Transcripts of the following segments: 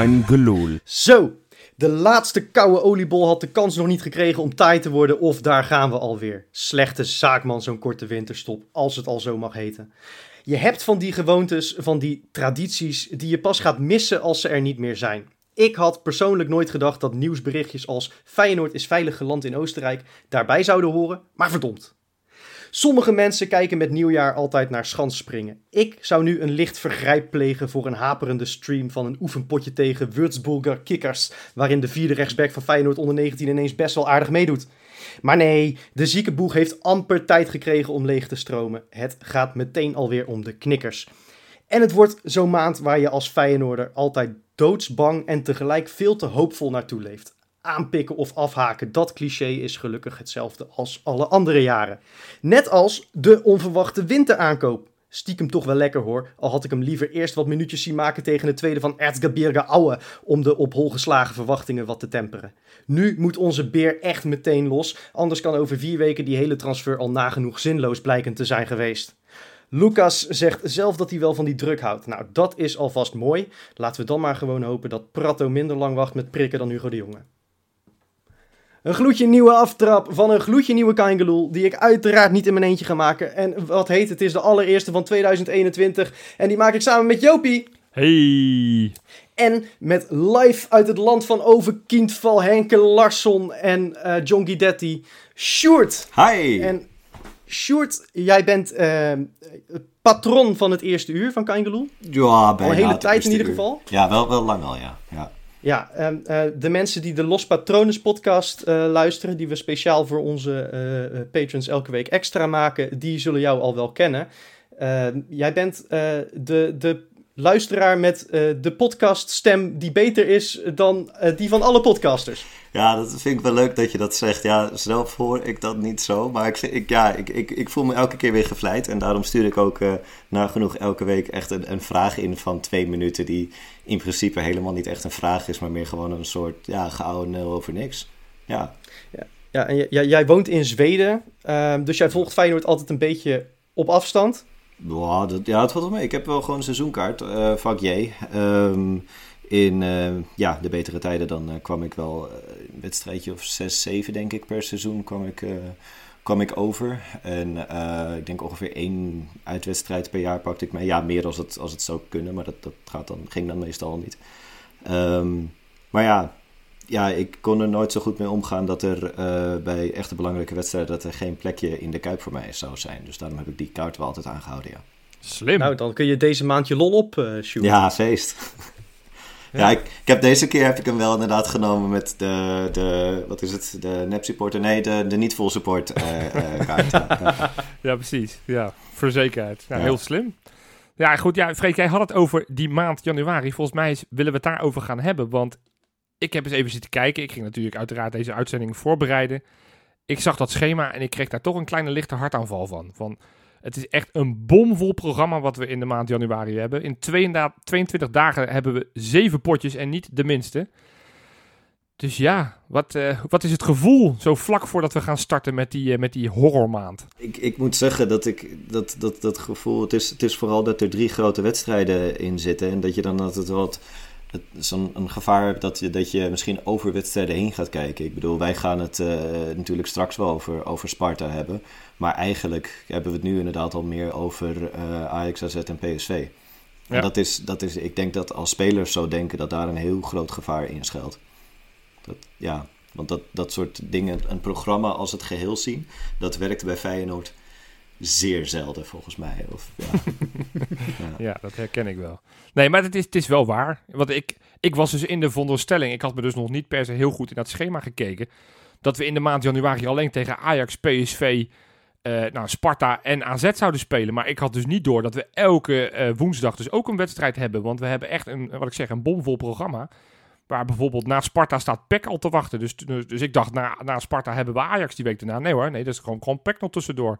Geloel. Zo, de laatste koude oliebol had de kans nog niet gekregen om taai te worden of daar gaan we alweer. Slechte zaakman zo'n korte winterstop, als het al zo mag heten. Je hebt van die gewoontes, van die tradities, die je pas gaat missen als ze er niet meer zijn. Ik had persoonlijk nooit gedacht dat nieuwsberichtjes als Feyenoord is veilig geland in Oostenrijk daarbij zouden horen, maar verdomd. Sommige mensen kijken met nieuwjaar altijd naar schansspringen. Ik zou nu een licht vergrijp plegen voor een haperende stream van een oefenpotje tegen Würzburger Kickers, waarin de vierde rechtsback van Feyenoord onder 19 ineens best wel aardig meedoet. Maar nee, de zieke boeg heeft amper tijd gekregen om leeg te stromen. Het gaat meteen alweer om de knikkers. En het wordt zo'n maand waar je als Feyenoorder altijd doodsbang en tegelijk veel te hoopvol naartoe leeft. Aanpikken of afhaken, dat cliché is gelukkig hetzelfde als alle andere jaren. Net als de onverwachte winteraankoop. Stiekem toch wel lekker hoor, al had ik hem liever eerst wat minuutjes zien maken tegen het tweede van Erzgebirge Aue om de op hol geslagen verwachtingen wat te temperen. Nu moet onze beer echt meteen los, anders kan over vier weken die hele transfer al nagenoeg zinloos blijken te zijn geweest. Lucas zegt zelf dat hij wel van die druk houdt. Nou, dat is alvast mooi. Laten we dan maar gewoon hopen dat Prato minder lang wacht met prikken dan Hugo de Jonge. Een gloedje nieuwe aftrap van een gloedje nieuwe Kangeloel, die ik uiteraard niet in mijn eentje ga maken. En wat heet, het is de allereerste van 2021 en die maak ik samen met Jopie. Hey. En met live uit het land van Overkindval, Henke Larsson en uh, John Guidetti, Sjoerd. Hi. En Sjoerd, jij bent uh, patron van het eerste uur van Kangeloel. Ja, bijna. Al een hele tijd in ieder uur. geval. Ja, wel, wel lang al, ja. ja. Ja, uh, de mensen die de Los Patrones podcast uh, luisteren, die we speciaal voor onze uh, patrons elke week extra maken, die zullen jou al wel kennen. jij bent de, de luisteraar met de podcaststem die beter is dan die van alle podcasters. Ja, dat vind ik wel leuk dat je dat zegt. Ja, zelf hoor ik dat niet zo. Maar ik, ik, ja, ik, ik, ik voel me elke keer weer gevleid. En daarom stuur ik ook uh, nagenoeg elke week echt een, een vraag in van twee minuten. Die in principe helemaal niet echt een vraag is, maar meer gewoon een soort ja, geoude nul over niks. Ja. Ja, ja en j- jij woont in Zweden. Uh, dus jij volgt Feyenoord altijd een beetje op afstand. Dat, ja, het valt wel mee. Ik heb wel gewoon een seizoenkaart, uh, in uh, ja, de betere tijden dan uh, kwam ik wel een wedstrijdje of 6, 7 denk ik per seizoen kwam ik, kwam ik over. En ik denk ongeveer één uitwedstrijd per jaar pakte ik mee. Ja, meer als het, als het zou kunnen, maar dat, dat gaat dan, ging dan meestal niet. Um, maar ja, ja, ik kon er nooit zo goed mee omgaan dat er bij echte belangrijke wedstrijden dat er geen plekje in de Kuip voor mij zou zijn. Dus daarom heb ik die kaart wel altijd aangehouden, ja. Slim. Nou, dan kun je deze maand je lol op, uh, Ja, feest. Ja, ja ik, ik, heb deze keer heb ik hem wel inderdaad genomen met de, de wat is het, de nep supporter, nee, de, de niet full support uh, uh, kaart. ja. precies. Ja, voor zekerheid. Ja, ja. Heel slim. Ja, goed. Ja, Freek, jij had het over die maand januari. Volgens mij is, willen we het daarover gaan hebben, want ik heb eens even zitten kijken. Ik ging natuurlijk uiteraard deze uitzending voorbereiden. Ik zag dat schema en ik kreeg daar toch een kleine lichte hartaanval van. Van het is echt een bomvol programma wat we in de maand januari hebben. In 22 dagen hebben we zeven potjes en niet de minste. Dus ja, wat, uh, wat is het gevoel zo vlak voordat we gaan starten met die, uh, met die horrormaand? Ik, ik moet zeggen dat ik dat, dat, dat gevoel. Het is, het is vooral dat er drie grote wedstrijden in zitten. En dat je dan altijd wat. Zo'n een gevaar dat je, dat je misschien over wedstrijden heen gaat kijken. Ik bedoel, wij gaan het uh, natuurlijk straks wel over, over Sparta hebben. Maar eigenlijk hebben we het nu inderdaad al meer over uh, Ajax, AZ en PSV. Ja. En dat is, dat is, ik denk dat als spelers zo denken dat daar een heel groot gevaar in schuilt. Dat, ja, want dat, dat soort dingen, een programma als het geheel zien, dat werkt bij Feyenoord zeer zelden volgens mij. Of, ja. ja. ja. dat herken ik wel. Nee, maar het is, het is wel waar. Want ik, ik was dus in de veronderstelling, ik had me dus nog niet per se heel goed in dat schema gekeken, dat we in de maand januari alleen tegen Ajax, PSV, uh, nou, Sparta en AZ zouden spelen. Maar ik had dus niet door dat we elke uh, woensdag dus ook een wedstrijd hebben. Want we hebben echt een, wat ik zeg, een bomvol programma. Waar bijvoorbeeld na Sparta staat PEC al te wachten. Dus, dus, dus ik dacht, na, na Sparta hebben we Ajax die week daarna. Nee hoor, nee, dat is gewoon, gewoon PEC nog tussendoor.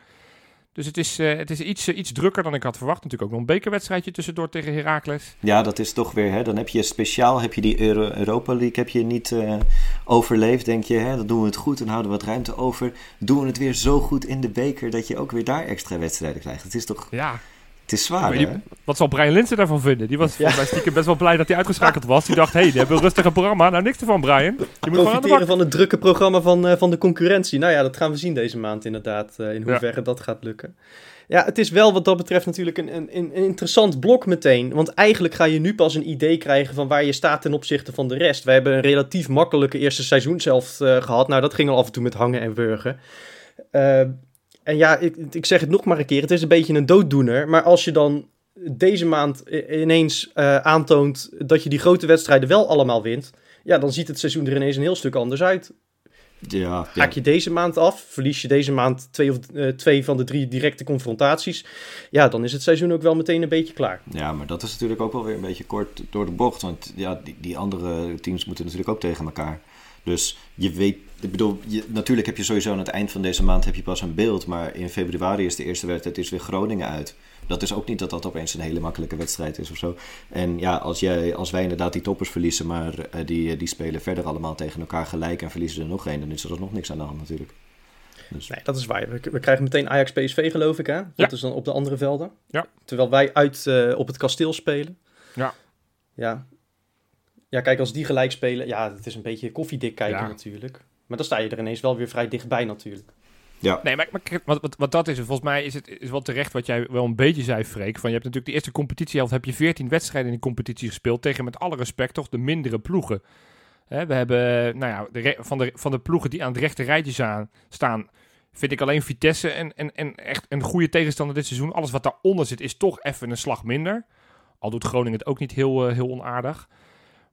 Dus het is, uh, het is iets, uh, iets drukker dan ik had verwacht. Natuurlijk ook nog een bekerwedstrijdje tussendoor tegen Heracles. Ja, dat is toch weer. Hè, dan heb je speciaal heb je die Euro Europa League heb je niet uh, overleefd. Denk je, hè, dan doen we het goed en houden we wat ruimte over. Doen we het weer zo goed in de beker dat je ook weer daar extra wedstrijden krijgt. Het is toch. Ja. Het is zwaar, Die, hè? wat zal Brian Linsen daarvan vinden? Die was volgens mij stiekem best wel blij dat hij uitgeschakeld was. Die dacht, hé, hey, die hebben een rustige programma. Nou, niks ervan, Brian. Je moet gewoon aan de Profiteren van het drukke programma van, eh, van de concurrentie. Nou ja, dat gaan we zien deze maand inderdaad, eh, in Ja. hoeverre dat gaat lukken. Ja, het is wel wat dat betreft natuurlijk een, een, een interessant blok meteen. Want eigenlijk ga je nu pas een idee krijgen van waar je staat ten opzichte van de rest. We hebben een relatief makkelijke eerste seizoen zelf eh, gehad. Nou, dat ging al af en toe met hangen en wurgen. En ja, ik, ik zeg het nog maar een keer. Het is een beetje een dooddoener. Maar als je dan deze maand ineens eh, aantoont dat je die grote wedstrijden wel allemaal wint. Ja, dan ziet het seizoen er ineens een heel stuk anders uit. Ja, ja. Haak je deze maand af, verlies je deze maand twee, of, eh, twee van de drie directe confrontaties. Ja, dan is het seizoen ook wel meteen een beetje klaar. ja, maar dat is natuurlijk ook wel weer een beetje kort door de bocht. Want ja, die, die andere teams moeten natuurlijk ook tegen elkaar. Dus je weet, ik bedoel, je, natuurlijk heb je sowieso aan het eind van deze maand heb je pas een beeld. Maar in februari is de eerste wedstrijd, is weer Groningen uit. Dat is ook niet dat dat opeens een hele makkelijke wedstrijd is of zo. En ja, als, jij, als wij inderdaad die toppers verliezen, maar eh, die, die spelen verder allemaal tegen elkaar gelijk en verliezen er nog één, dan is er nog niks aan de hand natuurlijk. Dus, Nee, dat is waar. We, we krijgen meteen Ajax PSV geloof ik hè. Dat Ja. is dan op de andere velden. Ja. Terwijl wij uit eh, op het kasteel spelen. Ja. Ja. Ja, kijk, als die gelijk spelen, ja, het is een beetje koffiedik kijken Ja. natuurlijk. Maar dan sta je er ineens wel weer vrij dichtbij natuurlijk. ja, Nee, maar, maar kijk, wat, wat, wat dat is, volgens mij is het is wel terecht wat jij wel een beetje zei, Freek. Van, je hebt natuurlijk de eerste competitiehelft, heb je 14 wedstrijden in die competitie gespeeld. Tegen met alle respect toch de mindere ploegen. Hè, we hebben, nou ja, de van, de, van de ploegen die aan het rechte rijtje staan, staan vind ik alleen Vitesse en, en, en echt een goede tegenstander dit seizoen. Alles wat daaronder zit is toch even een slag minder. Al doet Groningen het ook niet heel, eh, heel onaardig.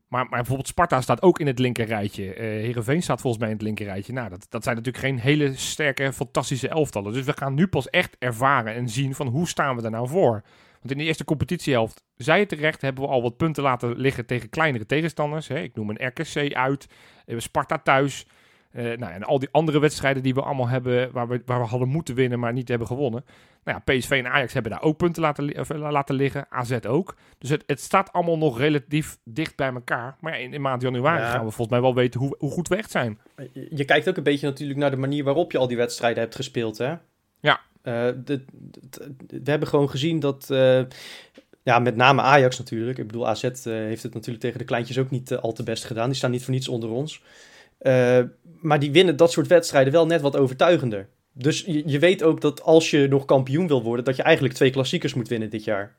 Maar, maar bijvoorbeeld Sparta staat ook in het linker rijtje. Eh Heerenveen staat volgens mij in het linker rijtje. Nou, dat, dat zijn natuurlijk geen hele sterke, fantastische elftallen. Dus we gaan nu pas echt ervaren en zien van hoe staan we er nou voor. Want in de eerste competitiehelft, zei het terecht, hebben we al wat punten laten liggen tegen kleinere tegenstanders. Hè. Ik noem een RKC uit, eh, Sparta thuis. Eh, nou, en al die andere wedstrijden die we allemaal hebben, waar we, waar we hadden moeten winnen, maar niet hebben gewonnen. Nou ja, PSV en Ajax hebben daar ook punten laten, li- eh, laten liggen. AZ ook. Dus het, het staat allemaal nog relatief dicht bij elkaar. Maar ja, in, in maand januari Ja. gaan we volgens mij wel weten hoe, hoe goed we echt zijn. Je, je kijkt ook een beetje natuurlijk naar de manier waarop je al die wedstrijden hebt gespeeld, hè? Ja. Eh, de, de- we hebben gewoon gezien dat, eh, ja, met name Ajax natuurlijk. Ik bedoel, AZ eh, heeft het natuurlijk tegen de kleintjes ook niet eh, al te best gedaan. Die staan niet voor niets onder ons. Eh, maar die winnen dat soort wedstrijden wel net wat overtuigender. Dus je, je weet ook dat als je nog kampioen wil worden, dat je eigenlijk twee klassiekers moet winnen dit jaar.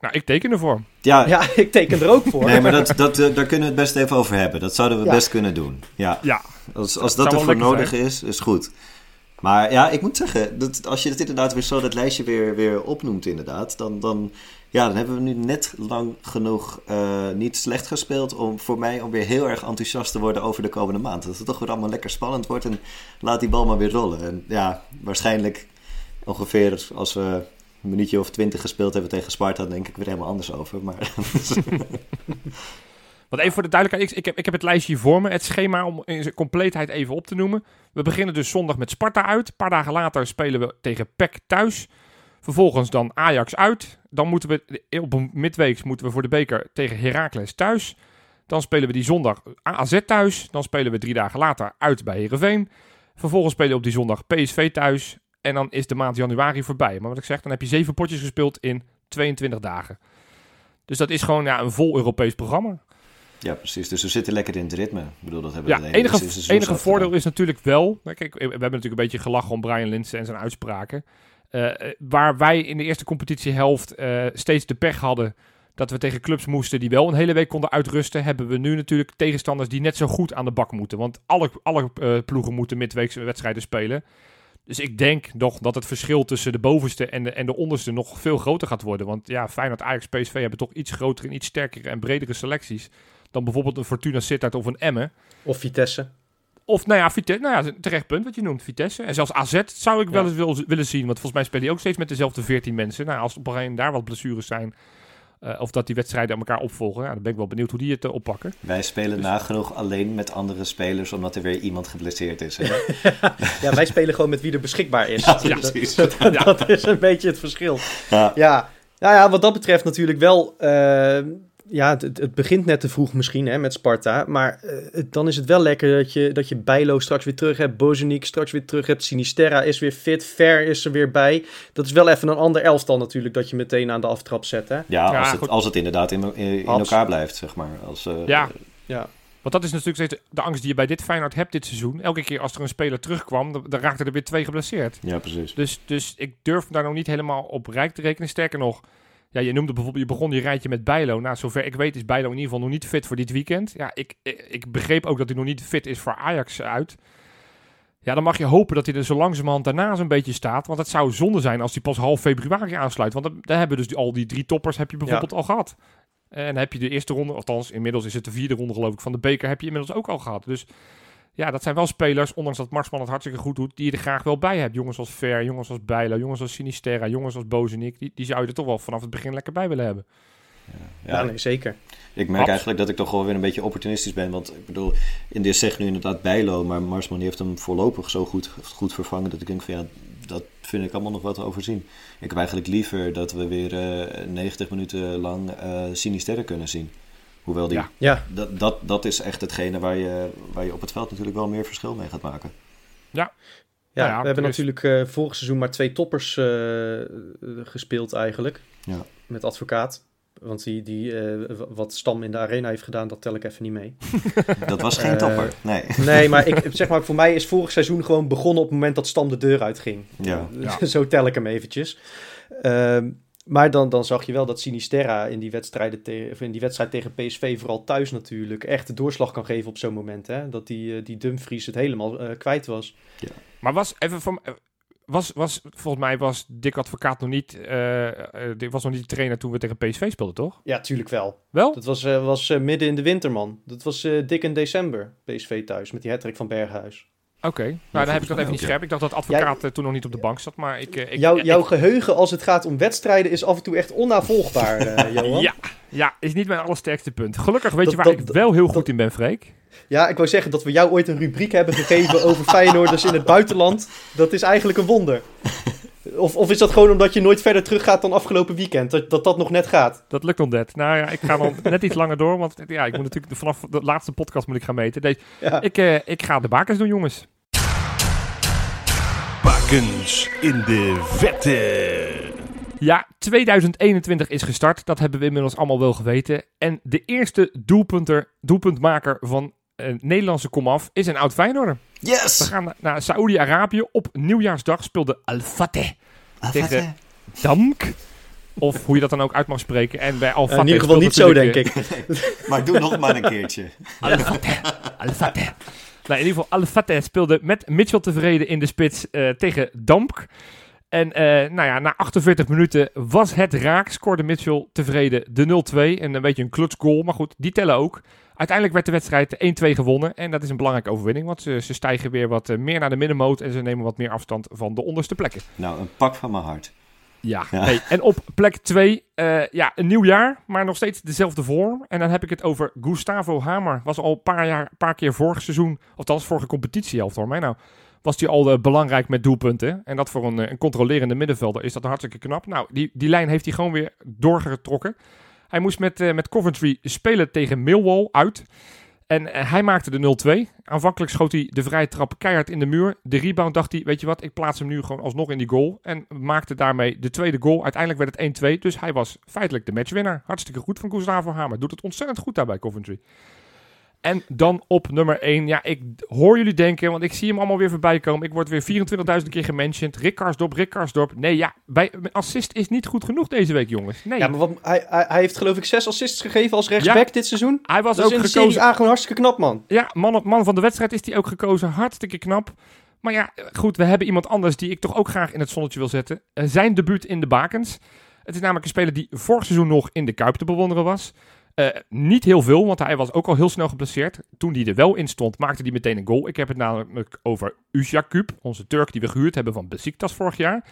Nou, ik teken ervoor. ja, Ja, ik teken er ook voor. nee, maar dat, dat, eh, daar kunnen we het best even over hebben. Dat zouden we Ja. best kunnen doen. Ja. Ja, Als, als dat wel ervoor nodig is, is goed. Maar ja, ik moet zeggen, dat als je het inderdaad weer zo dat lijstje weer, weer opnoemt, inderdaad, dan, dan, ja, dan hebben we nu net lang genoeg eh, niet slecht gespeeld om voor mij om weer heel erg enthousiast te worden over de komende maand. Dat het toch weer allemaal lekker spannend wordt en laat die bal maar weer rollen. En ja, waarschijnlijk ongeveer als we een minuutje of twintig gespeeld hebben tegen Sparta, denk ik weer helemaal anders over. Maar Want even voor de duidelijkheid, ik, ik, heb, ik heb het lijstje hier voor me. Het schema om in zijn compleetheid even op te noemen. We beginnen dus zondag met Sparta uit. Een paar dagen later spelen we tegen PEC thuis. Vervolgens dan Ajax uit. Dan moeten we op een midweeks moeten we voor de beker tegen Heracles thuis. Dan spelen we die zondag AZ thuis. Dan spelen we drie dagen later uit bij Heerenveen. Vervolgens spelen we op die zondag PSV thuis. En dan is de maand januari voorbij. Maar wat ik zeg, dan heb je zeven potjes gespeeld in 22 dagen. Dus dat is gewoon ja, een vol Europees programma. ja, precies. Dus we zitten lekker in het ritme. Ik bedoel, dat hebben we Ja, enige, enige voordeel is natuurlijk wel... Kijk, we hebben natuurlijk een beetje gelachen om Brian Linsen en zijn uitspraken. Eh, eh, waar wij in de eerste competitiehelft eh steeds de pech hadden... dat we tegen clubs moesten die wel een hele week konden uitrusten... hebben we nu natuurlijk tegenstanders die net zo goed aan de bak moeten. Want alle, alle ploegen moeten midweekse wedstrijden spelen. Dus ik denk nog dat het verschil tussen de bovenste en de, en de onderste nog veel groter gaat worden. Want ja, Feyenoord, Ajax, PSV hebben toch iets grotere en iets sterkere en bredere selecties... dan bijvoorbeeld een Fortuna Sittard of een Emmen. Of Vitesse. Of nou ja, Vitesse, nou ja, terecht punt wat je noemt, Vitesse. En zelfs AZ zou ik wel eens wil, willen zien. Want volgens mij spelen die ook steeds met dezelfde 14 mensen. Nou, als op een gegeven moment daar wat blessures zijn... eh, of dat die wedstrijden aan elkaar opvolgen. Ja, dan ben ik wel benieuwd hoe die het eh, oppakken. Wij spelen Dus- nagenoeg alleen met andere spelers omdat er weer iemand geblesseerd is. Hè? Ja, wij spelen gewoon met wie er beschikbaar is. Ja, Dat- precies. dat, dat is een beetje het verschil. Ja. Ja, nou ja, wat dat betreft natuurlijk wel. eh, ja, het, het begint net te vroeg misschien hè, met Sparta. Maar eh, het- dan is het wel lekker dat je, dat je Bijlo straks weer terug hebt. Bozeniek straks weer terug hebt. Sinisterra is weer fit. Ver is er weer bij. Dat is wel even een ander elftal natuurlijk dat je meteen aan de aftrap zet. Hè? Ja, Ja, als, het, als het inderdaad in, in, elkaar blijft, zeg maar. Als, eh, Ja. Ja. Want dat is natuurlijk steeds de angst die je bij dit Feyenoord hebt dit seizoen. Elke keer als er een speler terugkwam, dan, dan raakten er weer twee geblesseerd. Ja, precies. Dus, dus ik durf daar nog niet helemaal op rijk te rekenen. Sterker nog, ja, je noemde bijvoorbeeld, je begon die rijtje met Bijlo. Nou, zover ik weet is Bijlo in ieder geval nog niet fit voor dit weekend. Ja, ik, ik, ik begreep ook dat hij nog niet fit is voor Ajax uit. Ja, dan mag je hopen dat hij er zo langzamerhand daarna zo'n beetje staat. Want het zou zonde zijn als hij pas half februari aansluit. Want dan, dan hebben dus al die drie toppers heb je bijvoorbeeld al gehad. En heb je de eerste ronde, althans inmiddels is het de vierde ronde geloof ik, van de beker heb je inmiddels ook al gehad. Dus ja, dat zijn wel spelers, ondanks dat Marsman het hartstikke goed doet, die je er graag wel bij hebt. Jongens als Ver, jongens als Bijlo, jongens als Sinisterra, jongens als Bozenik, die, die zou je er toch wel vanaf het begin lekker bij willen hebben. Ja, Ja, nee, zeker. Ik merk Abs- eigenlijk dat ik toch wel weer een beetje opportunistisch ben. Want ik bedoel, in dit zegt nu inderdaad Bijlo, maar Marsman die heeft hem voorlopig zo goed, goed vervangen dat ik denk van ja, dat vind ik allemaal nog wat te overzien. Ik heb eigenlijk liever dat we weer eh 90 minuten lang eh Sinisterre kunnen zien. Hoewel die, Ja. Ja, dat, dat, dat is echt hetgene waar je, waar je op het veld natuurlijk wel meer verschil mee gaat maken. ja, Nou ja, we hebben dus- natuurlijk eh, vorig seizoen maar twee toppers eh, gespeeld eigenlijk. Ja. Met advocaat. Want die, die eh, wat Stam in de arena heeft gedaan, dat tel ik even niet mee. Dat was geen topper. Nee. Nee, maar ik, zeg maar, voor mij is vorig seizoen gewoon begonnen op het moment dat Stam de deur uitging. Ja. Ja. Zo tel ik hem eventjes. Ehm, maar dan, dan zag je wel dat Sinisterra in die, wedstrijden te- of in die wedstrijd tegen PSV, vooral thuis natuurlijk, echt de doorslag kan geven op zo'n moment. Hè? Dat die, eh, die Dumfries het helemaal eh, kwijt was. Maar was even van. eh, Was, was, volgens mij was Dick Advocaat nog niet. dit was nog niet de trainer toen we tegen PSV speelden, toch? Ja, tuurlijk wel. Wel? Dat was, was midden in de winter, man. Dat was dik in december, PSV thuis, met die hattrick van Berghuis. Oké. Nou, dan heb ik dat even niet scherp. Ik dacht dat Advocaat eh, toen nog niet op de bank zat, maar ik. eh, ik Jouw jouw ik- geheugen als het gaat om wedstrijden is af en toe echt onnavolgbaar, eh, Johan. ja, ja, is niet mijn allersterkste punt. Gelukkig weet Dat- je waar dat- ik wel heel goed in ben, Freek. Ja, ik wou zeggen dat we jou ooit een rubriek hebben gegeven over Feyenoorders in het buitenland. Dat is eigenlijk een wonder. Of, of is dat gewoon omdat je nooit verder teruggaat dan afgelopen weekend? Dat dat, dat nog net gaat? Dat lukt nog net. Nou ja, ik ga dan net iets langer door, want ja, ik moet natuurlijk vanaf de laatste podcast moet ik gaan meten. Deze, Ja. ik, eh, ik ga de bakens doen, jongens. Bakens in de vette. Ja, 2021 is gestart. Dat hebben we inmiddels allemaal wel geweten. En de eerste doelpunter, doelpuntmaker van Nederlandse komaf is een oud Feyenoorder. We Yes! gaan na- naar Saoedi-Arabië. Op nieuwjaarsdag speelde Al-Fateh tegen Damk. Of hoe je dat dan ook uit mag spreken. En bij Al-Fateh in ieder geval niet zo, denk natuurlijk, ik. Maar doe nog maar een keertje. eh, Al-Fateh. Al-Fateh. Nou, in ieder geval, Al-Fateh speelde met Mitchell tevreden in de spits eh, tegen Damk. En eh, nou ja, na 48 minuten was het raak. Scoorde Mitchell tevreden de 0-2. En een beetje een klutsgoal. Maar goed, die tellen ook. Uiteindelijk werd de wedstrijd 1-2 gewonnen. En dat is een belangrijke overwinning. Want ze, ze stijgen weer wat eh, meer naar de middenmoot. En ze nemen wat meer afstand van de onderste plekken. Nou, een pak van mijn hart. Ja. En op plek 2, ja, een nieuw jaar, maar nog steeds dezelfde vorm. En dan heb ik het over Gustavo Hamer. Was al een paar, jaar, paar keer vorig seizoen, althans vorige competitie al voor mij nou, was hij al eh, belangrijk met doelpunten. En dat voor een, eh, een controlerende middenvelder is dat hartstikke knap. Nou, die, die lijn heeft hij gewoon weer doorgetrokken. Hij moest met, eh, met Coventry spelen tegen Millwall uit. En eh, hij maakte de 0-2. Aanvankelijk schoot hij de vrije trap keihard in de muur. De rebound dacht hij, weet je wat, ik plaats hem nu gewoon alsnog in die goal. En maakte daarmee de tweede goal. Uiteindelijk werd het 1-2, dus hij was feitelijk de matchwinnaar. Hartstikke goed van Gustavo Hamer. Doet het ontzettend goed daar bij Coventry. En dan op nummer 1. Ja, ik hoor jullie denken, want ik zie hem allemaal weer voorbij komen. Ik word weer 24.000 keer gementiond. Rick Karsdorp, Rick Karsdorp. Nee, ja, bij, assist is niet goed genoeg deze week, jongens. Nee, Ja, maar wat, hij, hij, hij heeft geloof ik zes assists gegeven als rechtsback Ja. dit seizoen. hij was Dat is ook in de gekozen. Serie A gewoon hartstikke knap, man. Ja, man, man van de wedstrijd is die ook gekozen. Hartstikke knap. Maar ja, goed, we hebben iemand anders die ik toch ook graag in het zonnetje wil zetten. Eh, zijn debuut in de bakens. Het is namelijk een speler die vorig seizoen nog in de Kuip te bewonderen was. Eh, niet heel veel, want hij was ook al heel snel geblesseerd. Toen hij er wel in stond, maakte hij meteen een goal. Ik heb het namelijk over Usjakub, onze Turk die we gehuurd hebben van Besiktas vorig jaar.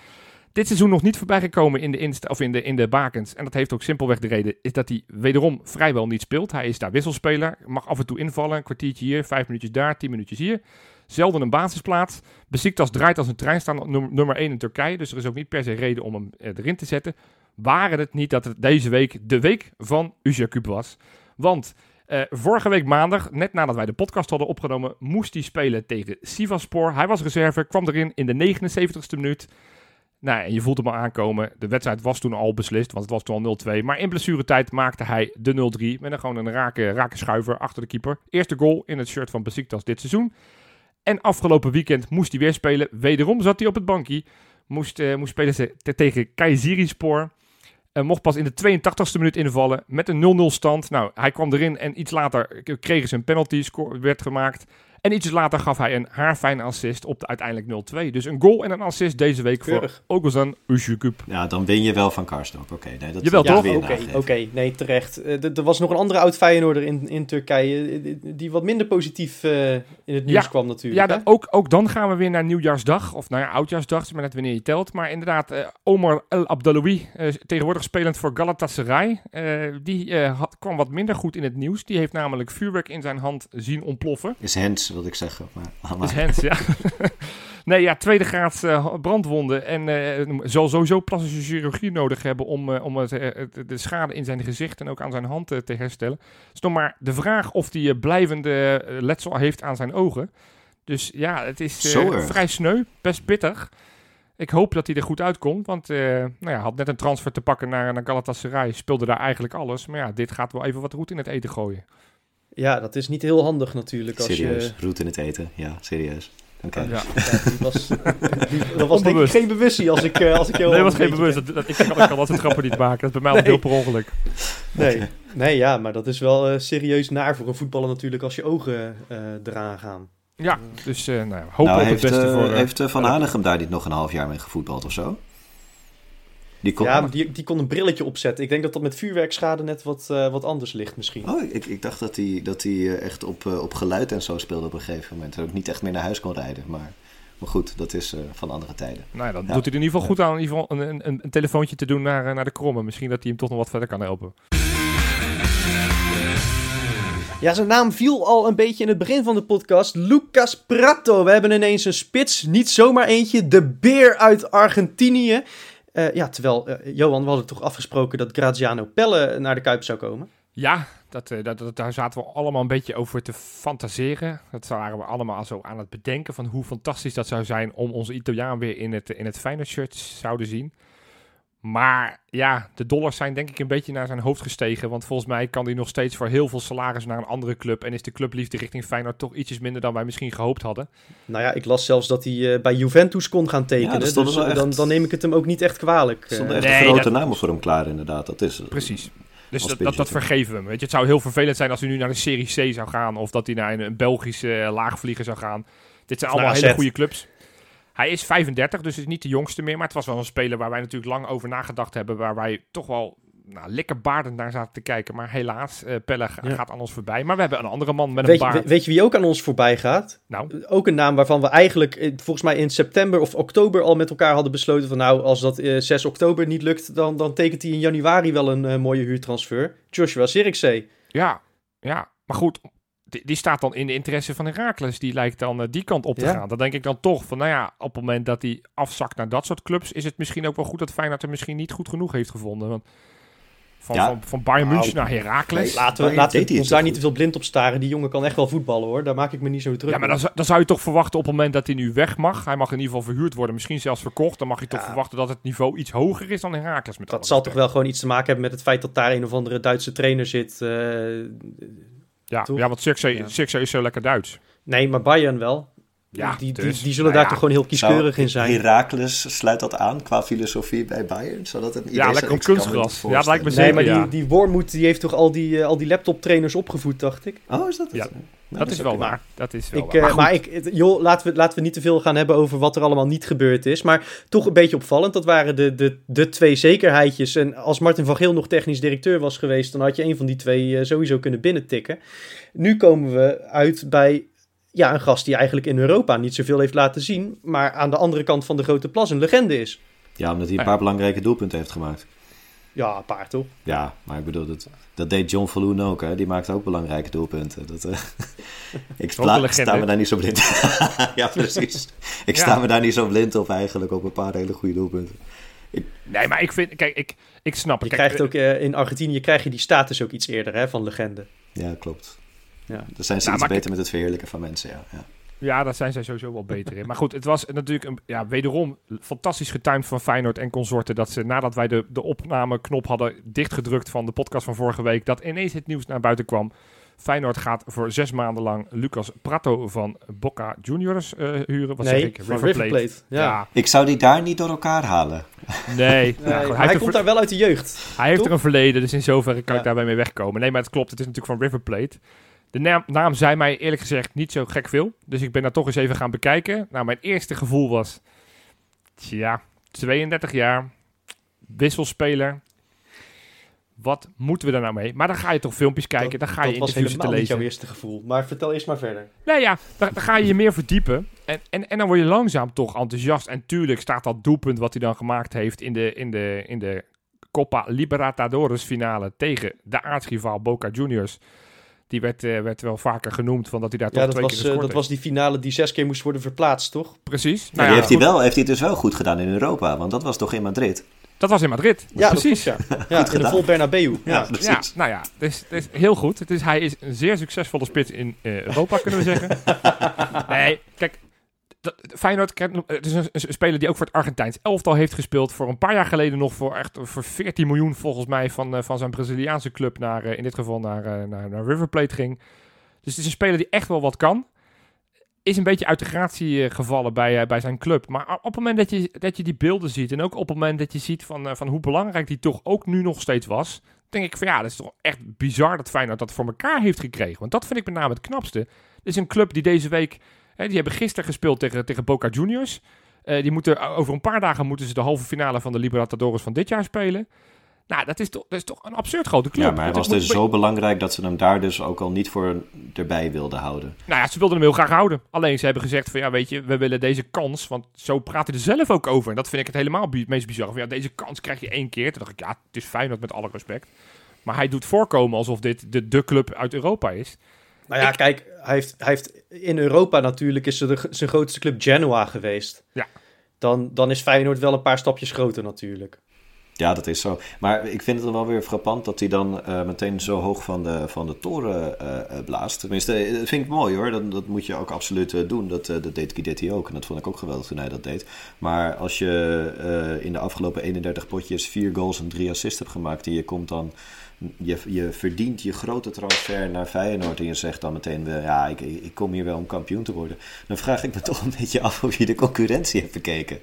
Dit seizoen nog niet voorbij gekomen in de, of in, de, in de bakens. En dat heeft ook simpelweg de reden, is dat hij wederom vrijwel niet speelt. Hij is daar wisselspeler, mag af en toe invallen. Een kwartiertje hier, vijf minuutjes daar, tien minuutjes hier. Zelden een basisplaats. Besiktas draait als een trein, staan nummer 1 in Turkije. Dus er is ook niet per se reden om hem eh, erin te zetten. Waren het niet dat het deze week de week van Ujakub was. Want eh, vorige week maandag, net nadat wij de podcast hadden opgenomen, moest hij spelen tegen Sivaspor. Hij was reserve, kwam erin in de 79ste minuut. Nou, en je voelt hem al aankomen. De wedstrijd was toen al beslist, want het was toen al 0-2. Maar in blessuretijd maakte hij de 0-3 met een gewoon een rake, rake schuiver achter de keeper. Eerste goal in het shirt van Besiktas dit seizoen. En afgelopen weekend moest hij weer spelen. Wederom zat hij op het bankje. Moest, uh, moest spelen te tegen Kayserispor. Uh, mocht pas in de 82e minuut invallen met een 0-0 stand. Nou, hij kwam erin en iets later kregen ze een penalty, werd gemaakt. En iets later gaf hij een haarfijne assist op de uiteindelijk 0-2. Dus een goal en een assist deze week Keurig. voor Oguzhan Ushukub. Ja, dan win je wel van Karsdorp. Oké, nee, dat Jawel, toch? Oké, oké, nee, terecht. Uh, er was nog een andere oud-Feyenoorder in, in Turkije eh, die wat minder positief uh, in het nieuws ja, kwam natuurlijk. Ja, dan, ook, ook dan gaan we weer naar Nieuwjaarsdag. Of nou ja, Oudjaarsdag, maar net wanneer je telt. Maar inderdaad, uh, Omar El Abdaloui, tegenwoordig spelend voor Galatasaray. die had, kwam wat minder goed in het nieuws. Die heeft namelijk vuurwerk in zijn hand zien ontploffen. Is Hens, wil ik zeggen. Maar is Hens, ja. nee, ja, tweede graad uh, brandwonden. En uh, zal sowieso plastische chirurgie nodig hebben om, uh, om het, de schade in zijn gezicht en ook aan zijn hand te herstellen. Het is nog maar de vraag of hij blijvende letsel heeft aan zijn ogen. Dus ja, het is vrij sneu, best pittig. Ik hoop dat hij er goed uitkomt, want nou ja, had net een transfer te pakken naar, naar Galatasaray. Speelde daar eigenlijk alles. Maar ja, dit gaat wel even wat roet in het eten gooien. Ja, dat is niet heel handig natuurlijk. Als serieus, je... roet in het eten. Ja, serieus. Oké. Okay. Ja. ja. die was, die, dat was denk ik geen bewustie als ik, uh, als ik heel Nee, dat was geen bewust. Dat, dat, ik kan, ik kan dat soort grappen niet maken. Dat is bij mij nee. heel per ongeluk. Nee. Okay. nee, ja, maar dat is wel uh, serieus naar voor een voetballer natuurlijk als je ogen uh, eraan gaan. Ja, dus nou ja, hoop nou, op heeft, het beste voor... heeft Van Hanegem daar niet nog een half jaar mee gevoetbald of zo? Die kon, ja, die, die kon een brilletje opzetten. Ik denk dat dat met vuurwerkschade net wat, uh, wat anders ligt misschien. Oh, ik, ik dacht dat hij dat die, uh, echt op, uh, op geluid en zo speelde op een gegeven moment. En ook niet echt meer naar huis kon rijden. Maar, maar goed, dat is van andere tijden. Nou ja, dan ja. doet hij in ieder geval goed aan in ieder geval een, een, een telefoontje te doen naar, naar de krommen. Misschien dat hij hem toch nog wat verder kan helpen. Ja, zijn naam viel al een beetje in het begin van de podcast. Lucas Prato. We hebben ineens een spits. Niet zomaar eentje. De beer uit Argentinië. Uh, ja, terwijl, uh, Johan, we hadden toch afgesproken dat Graziano Pelle naar de Kuip zou komen? Ja, uh, dat, dat, daar zaten we allemaal een beetje over te fantaseren. Dat waren we allemaal zo aan het bedenken van hoe fantastisch dat zou zijn om onze Italiaan weer in het, in het Feyenoord shirt zouden zien. Maar ja, de dollars zijn denk ik een beetje naar zijn hoofd gestegen. Want volgens mij kan hij nog steeds voor heel veel salaris naar een andere club. En is de clubliefde richting Feyenoord toch ietsjes minder dan wij misschien gehoopt hadden. Nou ja, ik las zelfs dat hij uh, bij Juventus kon gaan tekenen. Ja, dus dan, dan, neem ik het hem ook niet echt kwalijk. Er stonden echt nee, grote dat... namen voor hem klaar inderdaad. Dat is, Precies. Dus dat, dat, dat, vergeven we hem. Weet je, het zou heel vervelend zijn als hij nu naar de Serie C zou gaan. Of dat hij naar een, een Belgische uh, laagvlieger zou gaan. Dit zijn allemaal hele goede clubs. Hij is 35, dus is niet de jongste meer. Maar het was wel een speler waar wij natuurlijk lang over nagedacht hebben. Waar wij toch wel nou, lekker baardend naar zaten te kijken. Maar helaas, uh, Pelle ja. gaat aan ons voorbij. Maar we hebben een andere man met weet een baard. Je, weet je wie ook aan ons voorbij gaat? Nou? Ook een naam waarvan we eigenlijk volgens mij in september of oktober al met elkaar hadden besloten van... nou, als dat uh, 6 oktober niet lukt, dan, dan tekent hij in januari wel een uh, mooie huurtransfer. Joshua Sirikzee. Ja, ja. Maar goed, die, die, staat dan in de interesse van Herakles. Die lijkt dan uh, die kant op te ja. gaan. Dan denk ik dan toch van, nou ja, op het moment dat hij afzakt naar dat soort clubs, is het misschien ook wel goed dat Feyenoord er misschien niet goed genoeg heeft gevonden. Want van, ja. van, van Bayern München nou, naar Herakles. Nee, laten we, laten we ons daar niet te veel blind op staren. Die jongen kan echt wel voetballen hoor. Daar maak ik me niet zo druk Ja, maar dan, dan, zou je toch verwachten op het moment dat hij nu weg mag. Hij mag in ieder geval verhuurd worden. Misschien zelfs verkocht. Dan mag je toch verwachten dat het niveau iets hoger is dan Herakles. Met dat zal toch wel gewoon iets te maken hebben met het feit dat daar een of andere Duitse trainer zit. Uh, ja, ja, want Sirkse, ja. Is zo lekker Duits. Nee, maar Bayern wel. Ja, die, dus. die, die, zullen nou daar toch gewoon heel kieskeurig Zou in zijn. Herakles sluit dat aan qua filosofie bij Bayern? Zodat het een ja, lekker op kunstgras. Ja, dat lijkt me nee, zeker, maar ja. die, die Wormoed die heeft toch al die, uh, al die laptoptrainers opgevoed, dacht ik. Oh, is dat ja. het? Nou, dat, is wel waar. Dat is wel ik, waar. Uh, maar, ik, joh, laten we, laten we niet te veel gaan hebben over wat er allemaal niet gebeurd is. Maar toch een beetje opvallend. Dat waren de, de, de twee zekerheidjes. En als Martin van Geel nog technisch directeur was geweest... dan had je een van die twee uh, sowieso kunnen binnentikken. Nu komen we uit bij ja, een gast die eigenlijk in Europa niet zoveel heeft laten zien. Maar aan de andere kant van de grote plas een legende is. Ja, omdat hij een paar belangrijke doelpunten heeft gemaakt. Ja, een paar toch? Ja, maar ik bedoel, dat, dat deed John Falloon ook. Hè? Die maakte ook belangrijke doelpunten. Dat, uh, ik sta, sta me daar niet zo blind Ja, precies. Ik sta me daar niet zo blind op eigenlijk, op een paar hele goede doelpunten. Nee, maar ik vind... Kijk, ik, ik snap Je het. Kijk, krijgt ook eh, in Argentinië krijg je die status ook iets eerder hè, van legende. Ja, klopt. Ja. Daar zijn ze Nou, iets beter met het verheerlijken van mensen, ja. ja. Ja, daar zijn zij sowieso wel beter in. Maar goed, het was natuurlijk een, ja, wederom fantastisch getimed van Feyenoord en consorten. Dat ze nadat wij de, de opnameknop hadden dichtgedrukt van de podcast van vorige week, dat ineens het nieuws naar buiten kwam. Feyenoord gaat voor zes maanden lang Lucas Prato van Boca Juniors eh, huren. Wat nee, zeg ik? River Plate. Ja. Ja. Ik zou die daar niet door elkaar halen. nee. Ja, hij, komt ver- daar wel uit de jeugd. hij heeft er een verleden, dus in zoverre kan Ja. ik daarbij mee wegkomen. Nee, maar het klopt, het is natuurlijk van River Plate. De naam, naam zei mij eerlijk gezegd niet zo gek veel. Dus ik ben daar toch eens even gaan bekijken. Nou, mijn eerste gevoel was... Tja, 32 jaar, wisselspeler. Wat moeten we daar nou mee? Maar dan ga je toch filmpjes kijken, dan ga je dat was interviews helemaal te niet jouw lezen. eerste gevoel. Maar vertel eerst maar verder. Nee ja, dan, dan ga je je meer verdiepen. En, en, en dan word je langzaam toch enthousiast. En tuurlijk staat dat doelpunt wat hij dan gemaakt heeft in de, in de, in de Copa Libertadores finale tegen de aartsrivaal Boca Juniors. Die werd, eh, werd wel vaker genoemd van dat hij daar Ja, toch dat twee was, keer eh, gescoord dat was die finale die zes keer moest worden verplaatst, toch? Precies. Maar Nou die ja, heeft, hij goed, wel, heeft hij het dus wel goed gedaan in Europa, want dat was toch in Madrid? Dat was in Madrid. Ja, Precies. Klopt, ja. ja in de gedaan. vol Bernabeu. Ja. Ja, nou ja, dus, dus heel goed. Het is, hij is een zeer succesvolle spits in eh, Europa, kunnen we zeggen. nee, kijk, Feyenoord, het is een, speler die ook voor het Argentijns elftal heeft gespeeld. Voor een paar jaar geleden nog voor echt voor 14 miljoen volgens mij van, eh, van zijn Braziliaanse club naar, eh, in dit geval naar, eh, naar, naar River Plate ging. Dus het is een speler die echt wel wat kan. Is een beetje uit de gratie gevallen bij, bij zijn club. Maar op het moment dat je, dat je die beelden ziet en ook op het moment dat je ziet van, van hoe belangrijk die toch ook nu nog steeds was, denk ik van ja, dat is toch echt bizar dat Feyenoord dat voor elkaar heeft gekregen. Want dat vind ik met name het knapste. Dit is een club die deze week, hè, die hebben gisteren gespeeld tegen, tegen Boca Juniors. Eh, die moeten, over een paar dagen moeten ze de halve finale van de Libertadores van dit jaar spelen. Nou, dat is toch, dat is toch een absurd grote club. Ja, maar Dat was dus zo belangrijk dat ze hem daar dus ook al niet voor erbij wilden houden. Nou ja, ze wilden hem heel graag houden. Alleen ze hebben gezegd van ja, weet je, we willen deze kans. Want zo praat hij er zelf ook over. En dat vind ik het helemaal bi- meest bizar. Van, ja, deze kans krijg je één keer. Toen dacht ik, ja, het is Feyenoord met alle respect. Maar hij doet voorkomen alsof dit de, de club uit Europa is. Nou ja, kijk, hij heeft, hij heeft in Europa natuurlijk is er de, zijn grootste club Genoa geweest. Ja. Dan, dan is Feyenoord wel een paar stapjes groter natuurlijk. Ja, dat is zo. Maar ik vind het dan wel weer frappant dat hij dan eh, meteen zo hoog van de, van de toren eh, eh, blaast. Tenminste, dat vind ik mooi hoor. Dat, dat moet je ook absoluut doen. Dat, eh, dat deed Guidetti ook. En dat vond ik ook geweldig toen hij dat deed. Maar als je eh, in de afgelopen 31 potjes vier goals en drie assists hebt gemaakt... en je komt dan... Je, je verdient je grote transfer naar Feyenoord en je zegt dan meteen... wel, ja, ik, ik kom hier wel om kampioen te worden. Dan vraag ik me toch een beetje af of je de concurrentie hebt bekeken.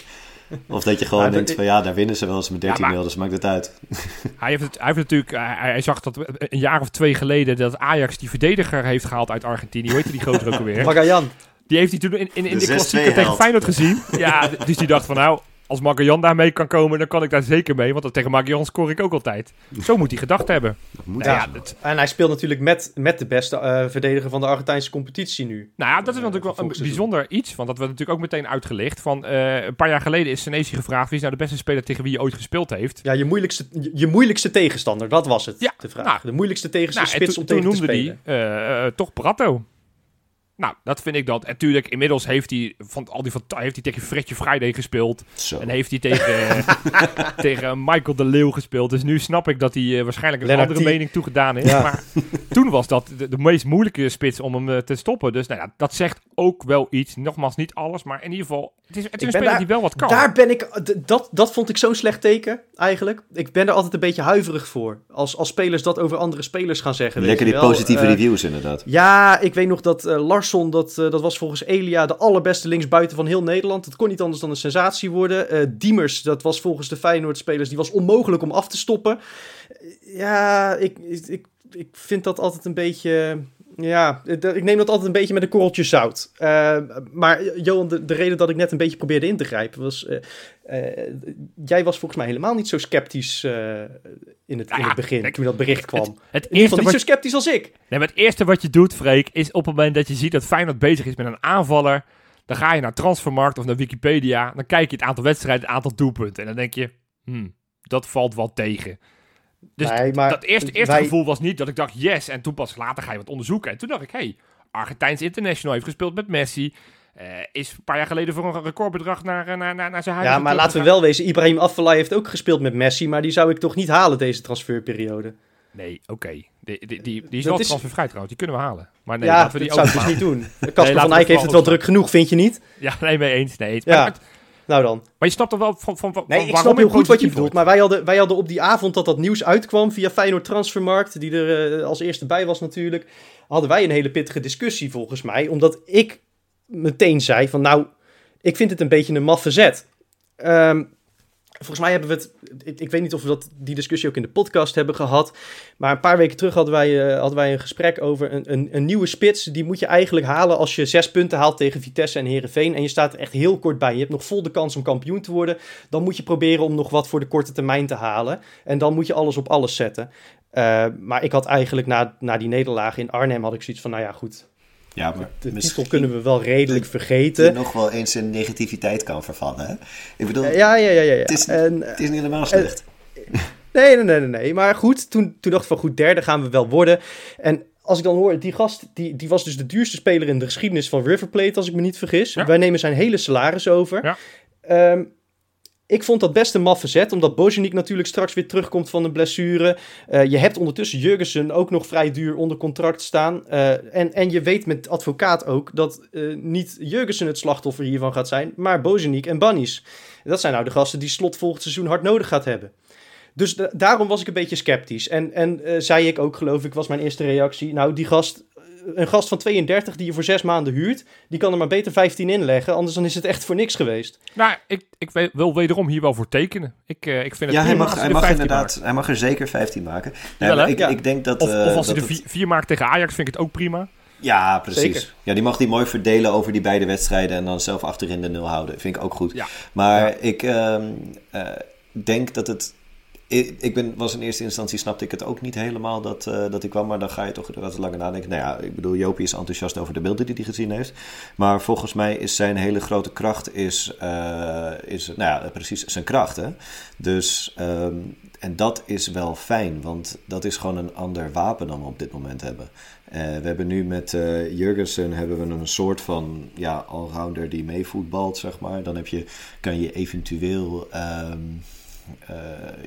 Of dat je gewoon denkt van ja, daar winnen ze wel eens met 13 maar- 0 dus maakt het uit. Hij heeft, het, hij heeft natuurlijk, hij, hij zag dat een jaar of twee geleden dat Ajax die verdediger heeft gehaald uit Argentinië. Hoe heet die gozer ook alweer? Magajan. Die heeft hij toen in, in, in De de klassieker 6-2 tegen. Feyenoord gezien. Ja, dus die dacht van nou, als Magajan daarmee kan komen, dan kan ik daar zeker mee. Want tegen Magajan scoor ik ook altijd. Zo moet hij gedacht hebben. Nou Ja. dat, En hij speelt natuurlijk met, met de beste eh, verdediger van de Argentijnse competitie nu. nou ja, dat is natuurlijk wel een bijzonder iets. Want dat werd natuurlijk ook meteen uitgelicht. Van, eh, een paar jaar geleden is Senesi gevraagd wie is nou de beste speler tegen wie je ooit gespeeld heeft. Ja, je moeilijkste, je, je moeilijkste tegenstander, dat was het, Ja, de vraag. nou. de moeilijkste tegenstander Nou, en spits om tegen toen te noemde eh, eh, toch Prato. Nou, dat vind ik dat. En natuurlijk, inmiddels heeft hij, van, al die, van, heeft hij tegen Fredje Friday gespeeld. Zo. En heeft hij tegen, tegen Michael de Leeuw gespeeld. Dus nu snap ik dat hij eh, waarschijnlijk een Lennart andere T. mening toegedaan is. Ja. Maar toen was dat de, de meest moeilijke spits om hem eh, te stoppen. Dus nou ja, dat zegt ook wel iets. Nogmaals, niet alles, maar in ieder geval... Het is, het is een speler daar- die wel wat kan. Daar ben ik, dat, dat vond ik zo'n slecht teken, eigenlijk. Ik ben er altijd een beetje huiverig voor. Als, als spelers dat over andere spelers gaan zeggen. weet Lekker die wel. positieve Eh, reviews inderdaad. Ja, ik weet nog dat eh, Dat, eh, dat was volgens Elia de allerbeste linksbuiten van heel Nederland. Dat kon niet anders dan een sensatie worden. Eh, Diemers, dat was volgens de Feyenoord-spelers, die was onmogelijk om af te stoppen. Eh, ja, ik, ik, ik vind dat altijd een beetje... Ja, ik neem dat altijd een beetje met een korreltje zout. Eh, maar Johan, de, de reden dat ik net een beetje probeerde in te grijpen was... eh, eh, jij was volgens mij helemaal niet zo sceptisch eh, in, het, Nou in ja, het begin, toen dat bericht kwam. Het, het, in ieder eerste geval niet wat, zo sceptisch als ik. nee, maar het eerste wat je doet, Freek, is op het moment dat je ziet dat Feyenoord bezig is met een aanvaller... Dan ga je naar Transfermarkt of naar Wikipedia. Dan kijk je het aantal wedstrijden, het aantal doelpunten. En dan denk je, hmm, dat valt wel tegen. Dus Nee, maar dat eerste, eerste wij- gevoel was niet dat ik dacht yes. En toen pas later ga je wat onderzoeken. En toen dacht ik, hey, Argentijns International heeft gespeeld met Messi. Eh, is een paar jaar geleden voor een recordbedrag naar, eh, naar, naar, naar zijn huis. Ja, maar laten we wel wezen, Ibrahim Afellay heeft ook gespeeld met Messi, maar die zou ik toch niet halen deze transferperiode. Nee, oké. Die, die, die, die is Dat wel is- transfervrij trouwens, die kunnen we halen. Maar nee, ja, laten we dat die zou ik dus niet doen. Casper laten van Eyck heeft het wel druk genoeg, vind je niet? Ja, nee, mee eens. Nee, eens. Ja. Maar, Nou dan. maar je snapt toch wel van, van, van Nee, ik snap heel goed wat je bedoelt. Maar wij hadden, wij hadden op die avond dat dat nieuws uitkwam via Feyenoord Transfermarkt, die er eh, als eerste bij was natuurlijk, hadden wij een hele pittige discussie volgens mij. Omdat ik meteen zei van nou, ik vind het een beetje een maffe zet. Ehm, volgens mij hebben we het, ik, weet niet of we dat, die discussie ook in de podcast hebben gehad. Maar een paar weken terug hadden wij, eh, hadden wij een gesprek over een, een, een nieuwe spits. Die moet je eigenlijk halen als je zes punten haalt tegen Vitesse en Herenveen. En je staat er echt heel kort bij. Je hebt nog vol de kans om kampioen te worden. Dan moet je proberen om nog wat voor de korte termijn te halen. En dan moet je alles op alles zetten. Eh, maar ik had eigenlijk na, na die nederlaag in Arnhem had ik zoiets van, nou ja goed, Ja, maar de misschien kunnen we wel redelijk die vergeten. nog wel eens in negativiteit kan vervallen. Hè? Ik bedoel, Ja, ja, ja, ja. ja. Het is- En, het is niet helemaal slecht. Nee, nee, nee, nee, nee. Maar goed, toen, toen dacht ik van goed, derde gaan we wel worden. En als ik dan hoor, die gast, die, die was dus de duurste speler in de geschiedenis van River Plate, als ik me niet vergis. Ja. Wij nemen zijn hele salaris over. Ja. Ehm, ik vond dat best een maffe zet, omdat Bojanik natuurlijk straks weer terugkomt van een blessure. Eh, je hebt ondertussen Jurgensen ook nog vrij duur onder contract staan. Eh, en, en je weet met advocaat ook dat eh, niet Jurgensen het slachtoffer hiervan gaat zijn, maar Bojanik en Bunnies. Dat zijn nou de gasten die slot volgend seizoen hard nodig gaat hebben. Dus da- daarom was ik een beetje sceptisch. En, en zei ik ook, geloof ik, was mijn eerste reactie. Nou, die gast, een gast van 32 die je voor zes maanden huurt, die kan er maar beter 15 inleggen. Anders dan is het echt voor niks geweest. Nou, ik, ik we- wil wederom hier wel voor tekenen. Ik, eh, ik vind het Ja, hij prima mag, hij er mag 15 inderdaad, maakt. hij mag er zeker 15 maken. Nee, ik, Ja. ik denk dat... Of, eh, of als hij er het- vier, vier maakt tegen Ajax, vind ik het ook prima. Ja, precies. Zeker. Ja, die mag die mooi verdelen over die beide wedstrijden en dan zelf achterin de nul houden. Vind ik ook goed. Ja. Maar ik ehm, eh, denk dat het. Ik, ik ben, was in eerste instantie, snapte ik het ook niet helemaal dat, eh, dat hij kwam. Maar dan ga je toch wat langer nadenken. Nou ja, ik bedoel, Jopie is enthousiast over de beelden die hij gezien heeft. Maar volgens mij is zijn hele grote kracht, is, eh, is nou ja, precies zijn kracht. Hè? Dus, ehm, en dat is wel fijn, want dat is gewoon een ander wapen dan we op dit moment hebben. Eh, we hebben nu met eh Jurgensen hebben we een soort van ja, allrounder die meevoetbalt, zeg maar. Dan heb je, kan je eventueel ehm, eh,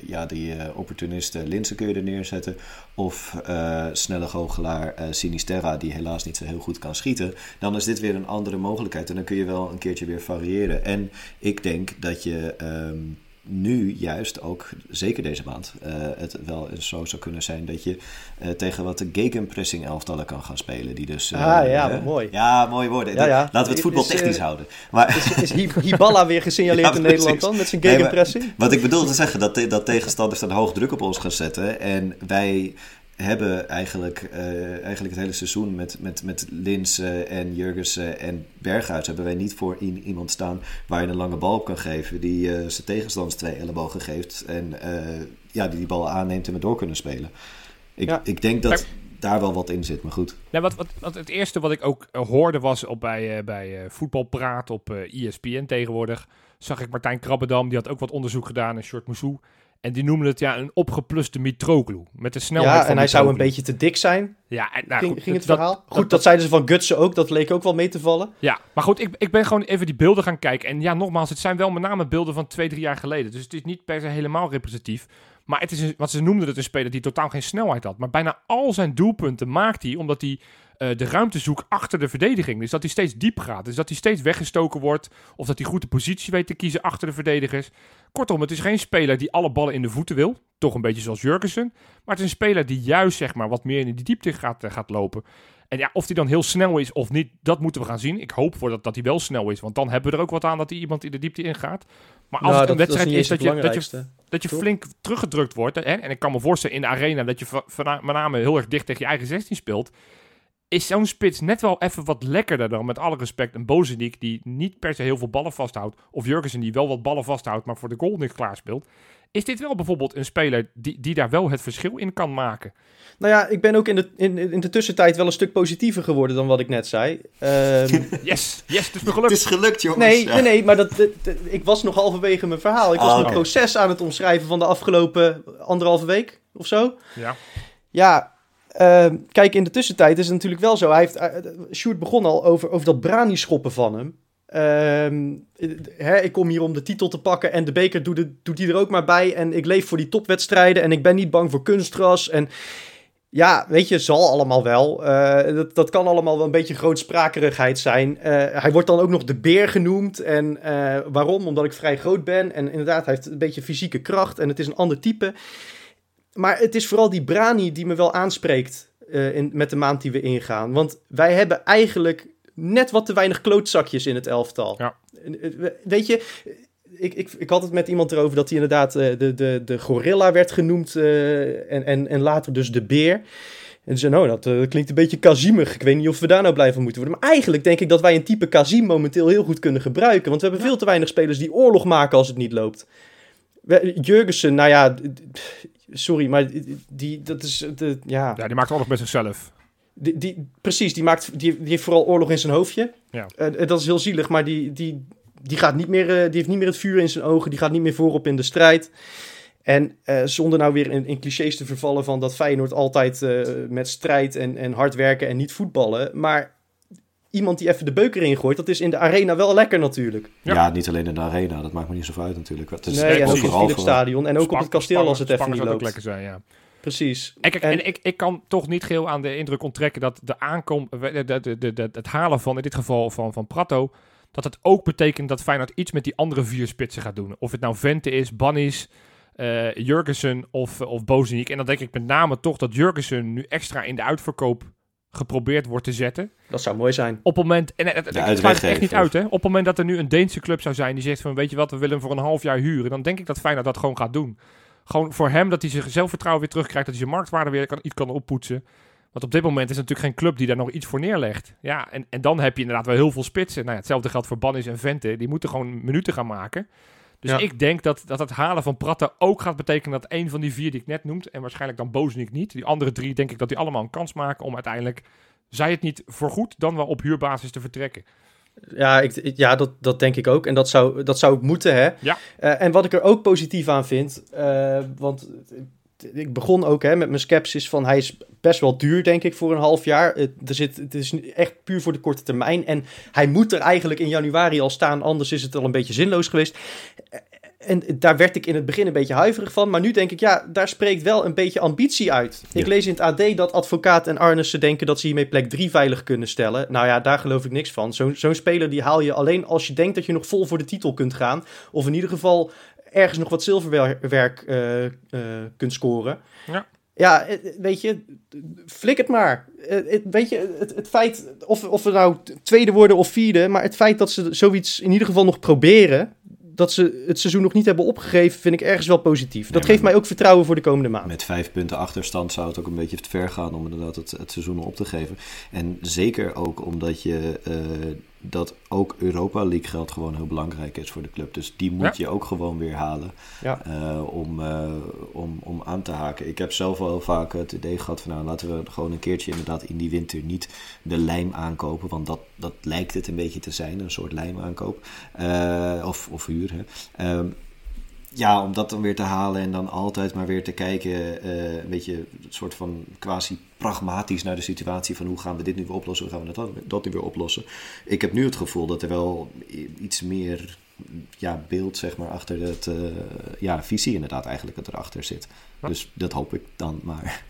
ja, die eh, opportunisten Linsen kun je er neerzetten. Of eh, snelle goochelaar eh, Sinisterra, die helaas niet zo heel goed kan schieten. Dan is dit weer een andere mogelijkheid. En dan kun je wel een keertje weer variëren. En ik denk dat je ehm, nu juist ook, zeker deze maand, eh, het wel eens zo zou kunnen zijn dat je eh, tegen wat de gegenpressing elftallen kan gaan spelen. Die dus, eh, Ah, ja, eh, wat mooi. Ja, mooie woorden. Ja, ja. Laten we het voetbal Is, technisch houden. Maar, Is, is Hi- Hiballa weer gesignaleerd Ja, in Nederland dan met zijn Nee, gegenpressing? Wat ik bedoel te zeggen, dat, dat tegenstanders dan hoog druk op ons gaan zetten. En wij hebben eigenlijk, eh, eigenlijk het hele seizoen met, met, met Linsen en Jurgensen en Berghuis... hebben wij niet voor i- iemand staan waar je een lange bal op kan geven... die eh, zijn tegenstanders twee ellebogen geeft en eh, ja, die die bal aanneemt en we door kunnen spelen. Ik, Ja. ik denk dat daar wel wat in zit, maar goed. Nee, wat, wat, wat het eerste wat ik ook hoorde was op bij, bij Voetbalpraat op eh ESPN tegenwoordig. Zag ik Martijn Krabbedam, die had ook wat onderzoek gedaan en Short Moussou. En die noemde het ja, een opgepluste Mitroglou. Met de snelheid Ja, van en hij zou een beetje te dik zijn, Ja, en, nou, ging, goed, ging het dat- verhaal. dat- Goed, dat, zeiden ze van Gutsen ook, dat leek ook wel mee te vallen. Ja, maar goed, ik, ik ben gewoon even die beelden gaan kijken. En ja, nogmaals, het zijn wel met name beelden van twee, drie jaar geleden. Dus het is niet per se helemaal representatief. Maar het is, een, want ze noemden het een speler die totaal geen snelheid had. Maar bijna al zijn doelpunten maakt hij omdat hij eh, de ruimte zoekt achter de verdediging. Dus dat hij steeds diep gaat. Dus dat hij steeds weggestoken wordt. Of dat hij goed de positie weet te kiezen achter de verdedigers. Kortom, het is geen speler die alle ballen in de voeten wil. Toch een beetje zoals Jurgensen. Maar het is een speler die juist zeg maar, wat meer in die diepte gaat, eh, gaat lopen. En ja, of hij dan heel snel is of niet, dat moeten we gaan zien. Ik hoop voor dat, dat hij wel snel is. Want dan hebben we er ook wat aan dat hij iemand in de diepte ingaat. Maar als Nou, het een dat- wedstrijd is, dat, je, dat, je, dat je flink teruggedrukt wordt. Hè? En ik kan me voorstellen in de arena dat je met name heel erg dicht tegen je eigen 16 speelt. Is zo'n spits net wel even wat lekkerder dan met alle respect een Bozeniek die niet per se heel veel ballen vasthoudt. Of Jurgensen die wel wat ballen vasthoudt, maar voor de goal niet klaar speelt. Is dit wel bijvoorbeeld een speler die, die daar wel het verschil in kan maken? Nou ja, ik ben ook in de, in, in de tussentijd wel een stuk positiever geworden dan wat ik net zei. Ehm, Yes, yes, het is me Het gelukt. is gelukt, jongens. nee, Ja. nee, nee, maar dat, dat- dat- ik was nog halverwege mijn verhaal. Ik was Ah, mijn oké. proces aan het omschrijven van de afgelopen anderhalve week of zo. Ja. Ja, Ehm, kijk, in de tussentijd is het natuurlijk wel zo. Hij heeft, uh, Sjoerd begon al over, over dat brani-schoppen van hem. Ehm, ik kom hier om de titel te pakken en de beker doet, het, doet hij er ook maar bij. En ik leef voor die topwedstrijden en ik ben niet bang voor kunstgras. En ja, weet je, zal allemaal wel. Uh, dat, dat kan allemaal wel een beetje grootsprakerigheid zijn. Uh, hij wordt dan ook nog de beer genoemd. En waarom? Omdat ik vrij groot ben. En inderdaad, hij heeft een beetje fysieke kracht. En het is een ander type. Maar het is vooral die Brani die me wel aanspreekt in, met de maand die we ingaan. Want wij hebben eigenlijk net wat te weinig klootzakjes in het elftal. Ja. Weet je, ik, ik, ik had het met iemand erover dat hij inderdaad uh, de, de, de gorilla werd genoemd uh, en, en, en later dus de beer. En ze nou, dat uh, klinkt een beetje Kazimig. Ik weet niet of we daar nou blij van moeten worden. Maar eigenlijk denk ik dat wij een type Kazim momenteel heel goed kunnen gebruiken. Want we hebben veel te weinig spelers die oorlog maken als het niet loopt. Jurgensen, nou ja, sorry, maar die, dat is, de, ja... Ja, die maakt oorlog met zichzelf. Die, die, precies, die, maakt, die, die heeft vooral oorlog in zijn hoofdje. Ja. Uh, dat is heel zielig, maar die, die, die, gaat niet meer, uh, die heeft niet meer het vuur in zijn ogen. Die gaat niet meer voorop in de strijd. En uh, zonder nou weer in, in, clichés te vervallen van dat Feyenoord altijd met strijd en, en hard werken en niet voetballen. Maar iemand die even de beuker ingooit, dat is in de arena wel lekker natuurlijk. Ja, ja niet alleen in de arena, dat maakt me niet zo uit natuurlijk. Het is nee, en ook in het Philipsstadion en ook op het kasteel als het even niet loopt. ook lekker zijn, ja. Precies. En, kijk, en, en ik, ik kan toch niet geheel aan de indruk onttrekken dat de aankom, de, de, de, de, het halen van, in dit geval van, van Prato, dat het ook betekent dat Feyenoord iets met die andere vier spitsen gaat doen. Of het nou Vente is, Bannis, uh, Jurgensen of, of Bozeniek. En dan denk ik met name toch dat Jurgensen nu extra in de uitverkoop geprobeerd wordt te zetten. Dat zou mooi zijn. Op het moment, en het, het, het sluit echt niet uit, hè? Op het moment dat er nu een Deense club zou zijn die zegt van, weet je wat, we willen hem voor een half jaar huren, dan denk ik dat Feyenoord dat gewoon gaat doen. Gewoon voor hem, dat hij zijn zelfvertrouwen weer terugkrijgt, dat hij zijn marktwaarde weer kan, iets kan oppoetsen. Want op dit moment is het natuurlijk geen club die daar nog iets voor neerlegt. Ja, en, en dan heb je inderdaad wel heel veel spitsen. Nou ja, hetzelfde geldt voor Bannis en Vente. Die moeten gewoon minuten gaan maken. Dus Ja. ik denk dat, dat het halen van Pratta ook gaat betekenen dat een van die vier die ik net noemde, en waarschijnlijk dan Bozeniek niet, die andere drie denk ik dat die allemaal een kans maken om uiteindelijk, zij het niet voorgoed, dan wel op huurbasis te vertrekken. Ja, ik, ik- ja dat, dat denk ik ook. En dat zou, dat zou ook moeten, hè. Ja. Eh, en wat ik er ook positief aan vind, eh, want ik begon ook hè, met mijn sceptisch van hij is best wel duur, denk ik, voor een half jaar. Het, er zit, het is echt puur voor de korte termijn. En hij moet er eigenlijk in januari al staan, anders is het al een beetje zinloos geweest. En daar werd ik in het begin een beetje huiverig van. Maar nu denk ik, ja, daar spreekt wel een beetje ambitie uit. Ik lees in het AD dat advocaat en Arnissen denken dat ze hiermee plek 3 veilig kunnen stellen. Nou ja, daar geloof ik niks van. Zo'n zo'n speler die haal je alleen als je denkt dat je nog vol voor de titel kunt gaan. Of in ieder geval ergens nog wat zilverwerk eh, eh, kunt scoren. Ja. Ja, eh, weet je, flik het maar. Eh, het- Weet je, het, het feit, of, of we nou tweede worden of vierde, maar het feit dat ze zoiets in ieder geval nog proberen, dat ze het seizoen nog niet hebben opgegeven, vind ik ergens wel positief. Dat Nee, geeft mij ook vertrouwen voor de komende maand. Met vijf punten achterstand zou het ook een beetje te ver gaan om inderdaad het, het seizoen op te geven. En zeker ook omdat je eh, dat ook Europa League geld gewoon heel belangrijk is voor de club. Dus die moet je ook gewoon weer halen Ja. eh, om, eh, om, om aan te haken. Ik heb zelf wel heel vaak het idee gehad van nou laten we gewoon een keertje inderdaad in die winter niet de lijm aankopen. Want dat, dat lijkt het een beetje te zijn, een soort lijm aankoop. Eh, of, of huur. Hè. Ehm, ja, om dat dan weer te halen en dan altijd maar weer te kijken, eh, een beetje een soort van quasi pragmatisch naar de situatie van hoe gaan we dit nu weer oplossen, hoe gaan we dat, dat nu weer oplossen. Ik heb nu het gevoel dat er wel iets meer ja, beeld zeg maar achter het, eh, ja, visie inderdaad eigenlijk dat erachter zit. Ja. Dus dat hoop ik dan maar.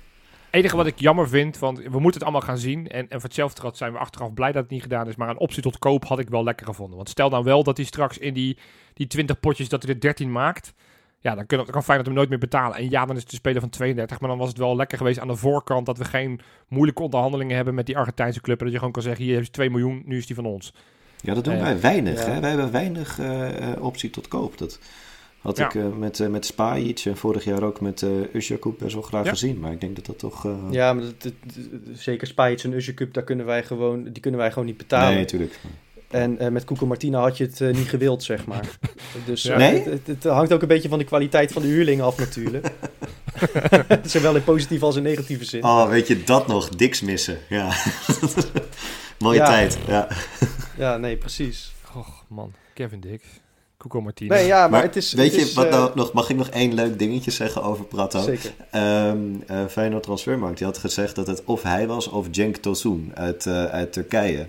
Enige wat ik jammer vind, want we moeten het allemaal gaan zien. En, en voor hetzelfde geld zijn we achteraf blij dat het niet gedaan is. Maar een optie tot koop had ik wel lekker gevonden. Want stel nou wel dat hij straks in die, die 20 potjes, dat hij er 13 maakt. Ja, dan, kunnen, dan kan Feyenoord hem nooit meer betalen. En ja, dan is het de speler van 32. Maar dan was het wel lekker geweest aan de voorkant dat we geen moeilijke onderhandelingen hebben met die Argentijnse club. En dat je gewoon kan zeggen, hier heb je 2 miljoen, nu is die van ons. Ja, dat doen Eh, wij weinig. ja. Hè? Wij hebben weinig eh, eh, optie tot koop. Dat had Ja. ik eh, met, uh, met Spajic en vorig jaar ook met uh, Usjakoub best wel graag Ja. gezien. Maar ik denk dat dat toch... eh, Ja, maar dat, dat- zeker en Usher Cup, daar kunnen wij gewoon, die kunnen wij gewoon niet betalen. Nee, natuurlijk. En eh, met Koeko Martina had je het eh, niet gewild, zeg maar. Dus Ja. eh, Nee? het, het, het hangt ook een beetje van de kwaliteit van de huurlingen af natuurlijk. Zowel in positieve als in negatieve zin. Oh, weet je, dat nog. Diks missen. Ja. Mooie Ja. tijd. Ja. Ja, nee, precies. Och man, Kevin Dix. Cuco. Nee, ja, maar, Maar het is... Weet het je, is, wat eh, nou nog, mag ik nog één leuk dingetje zeggen over Prato? Zeker. Ehm eh, Feyenoord Transfermarkt, die had gezegd dat het of hij was of Cenk Tosun uit, eh, uit Turkije.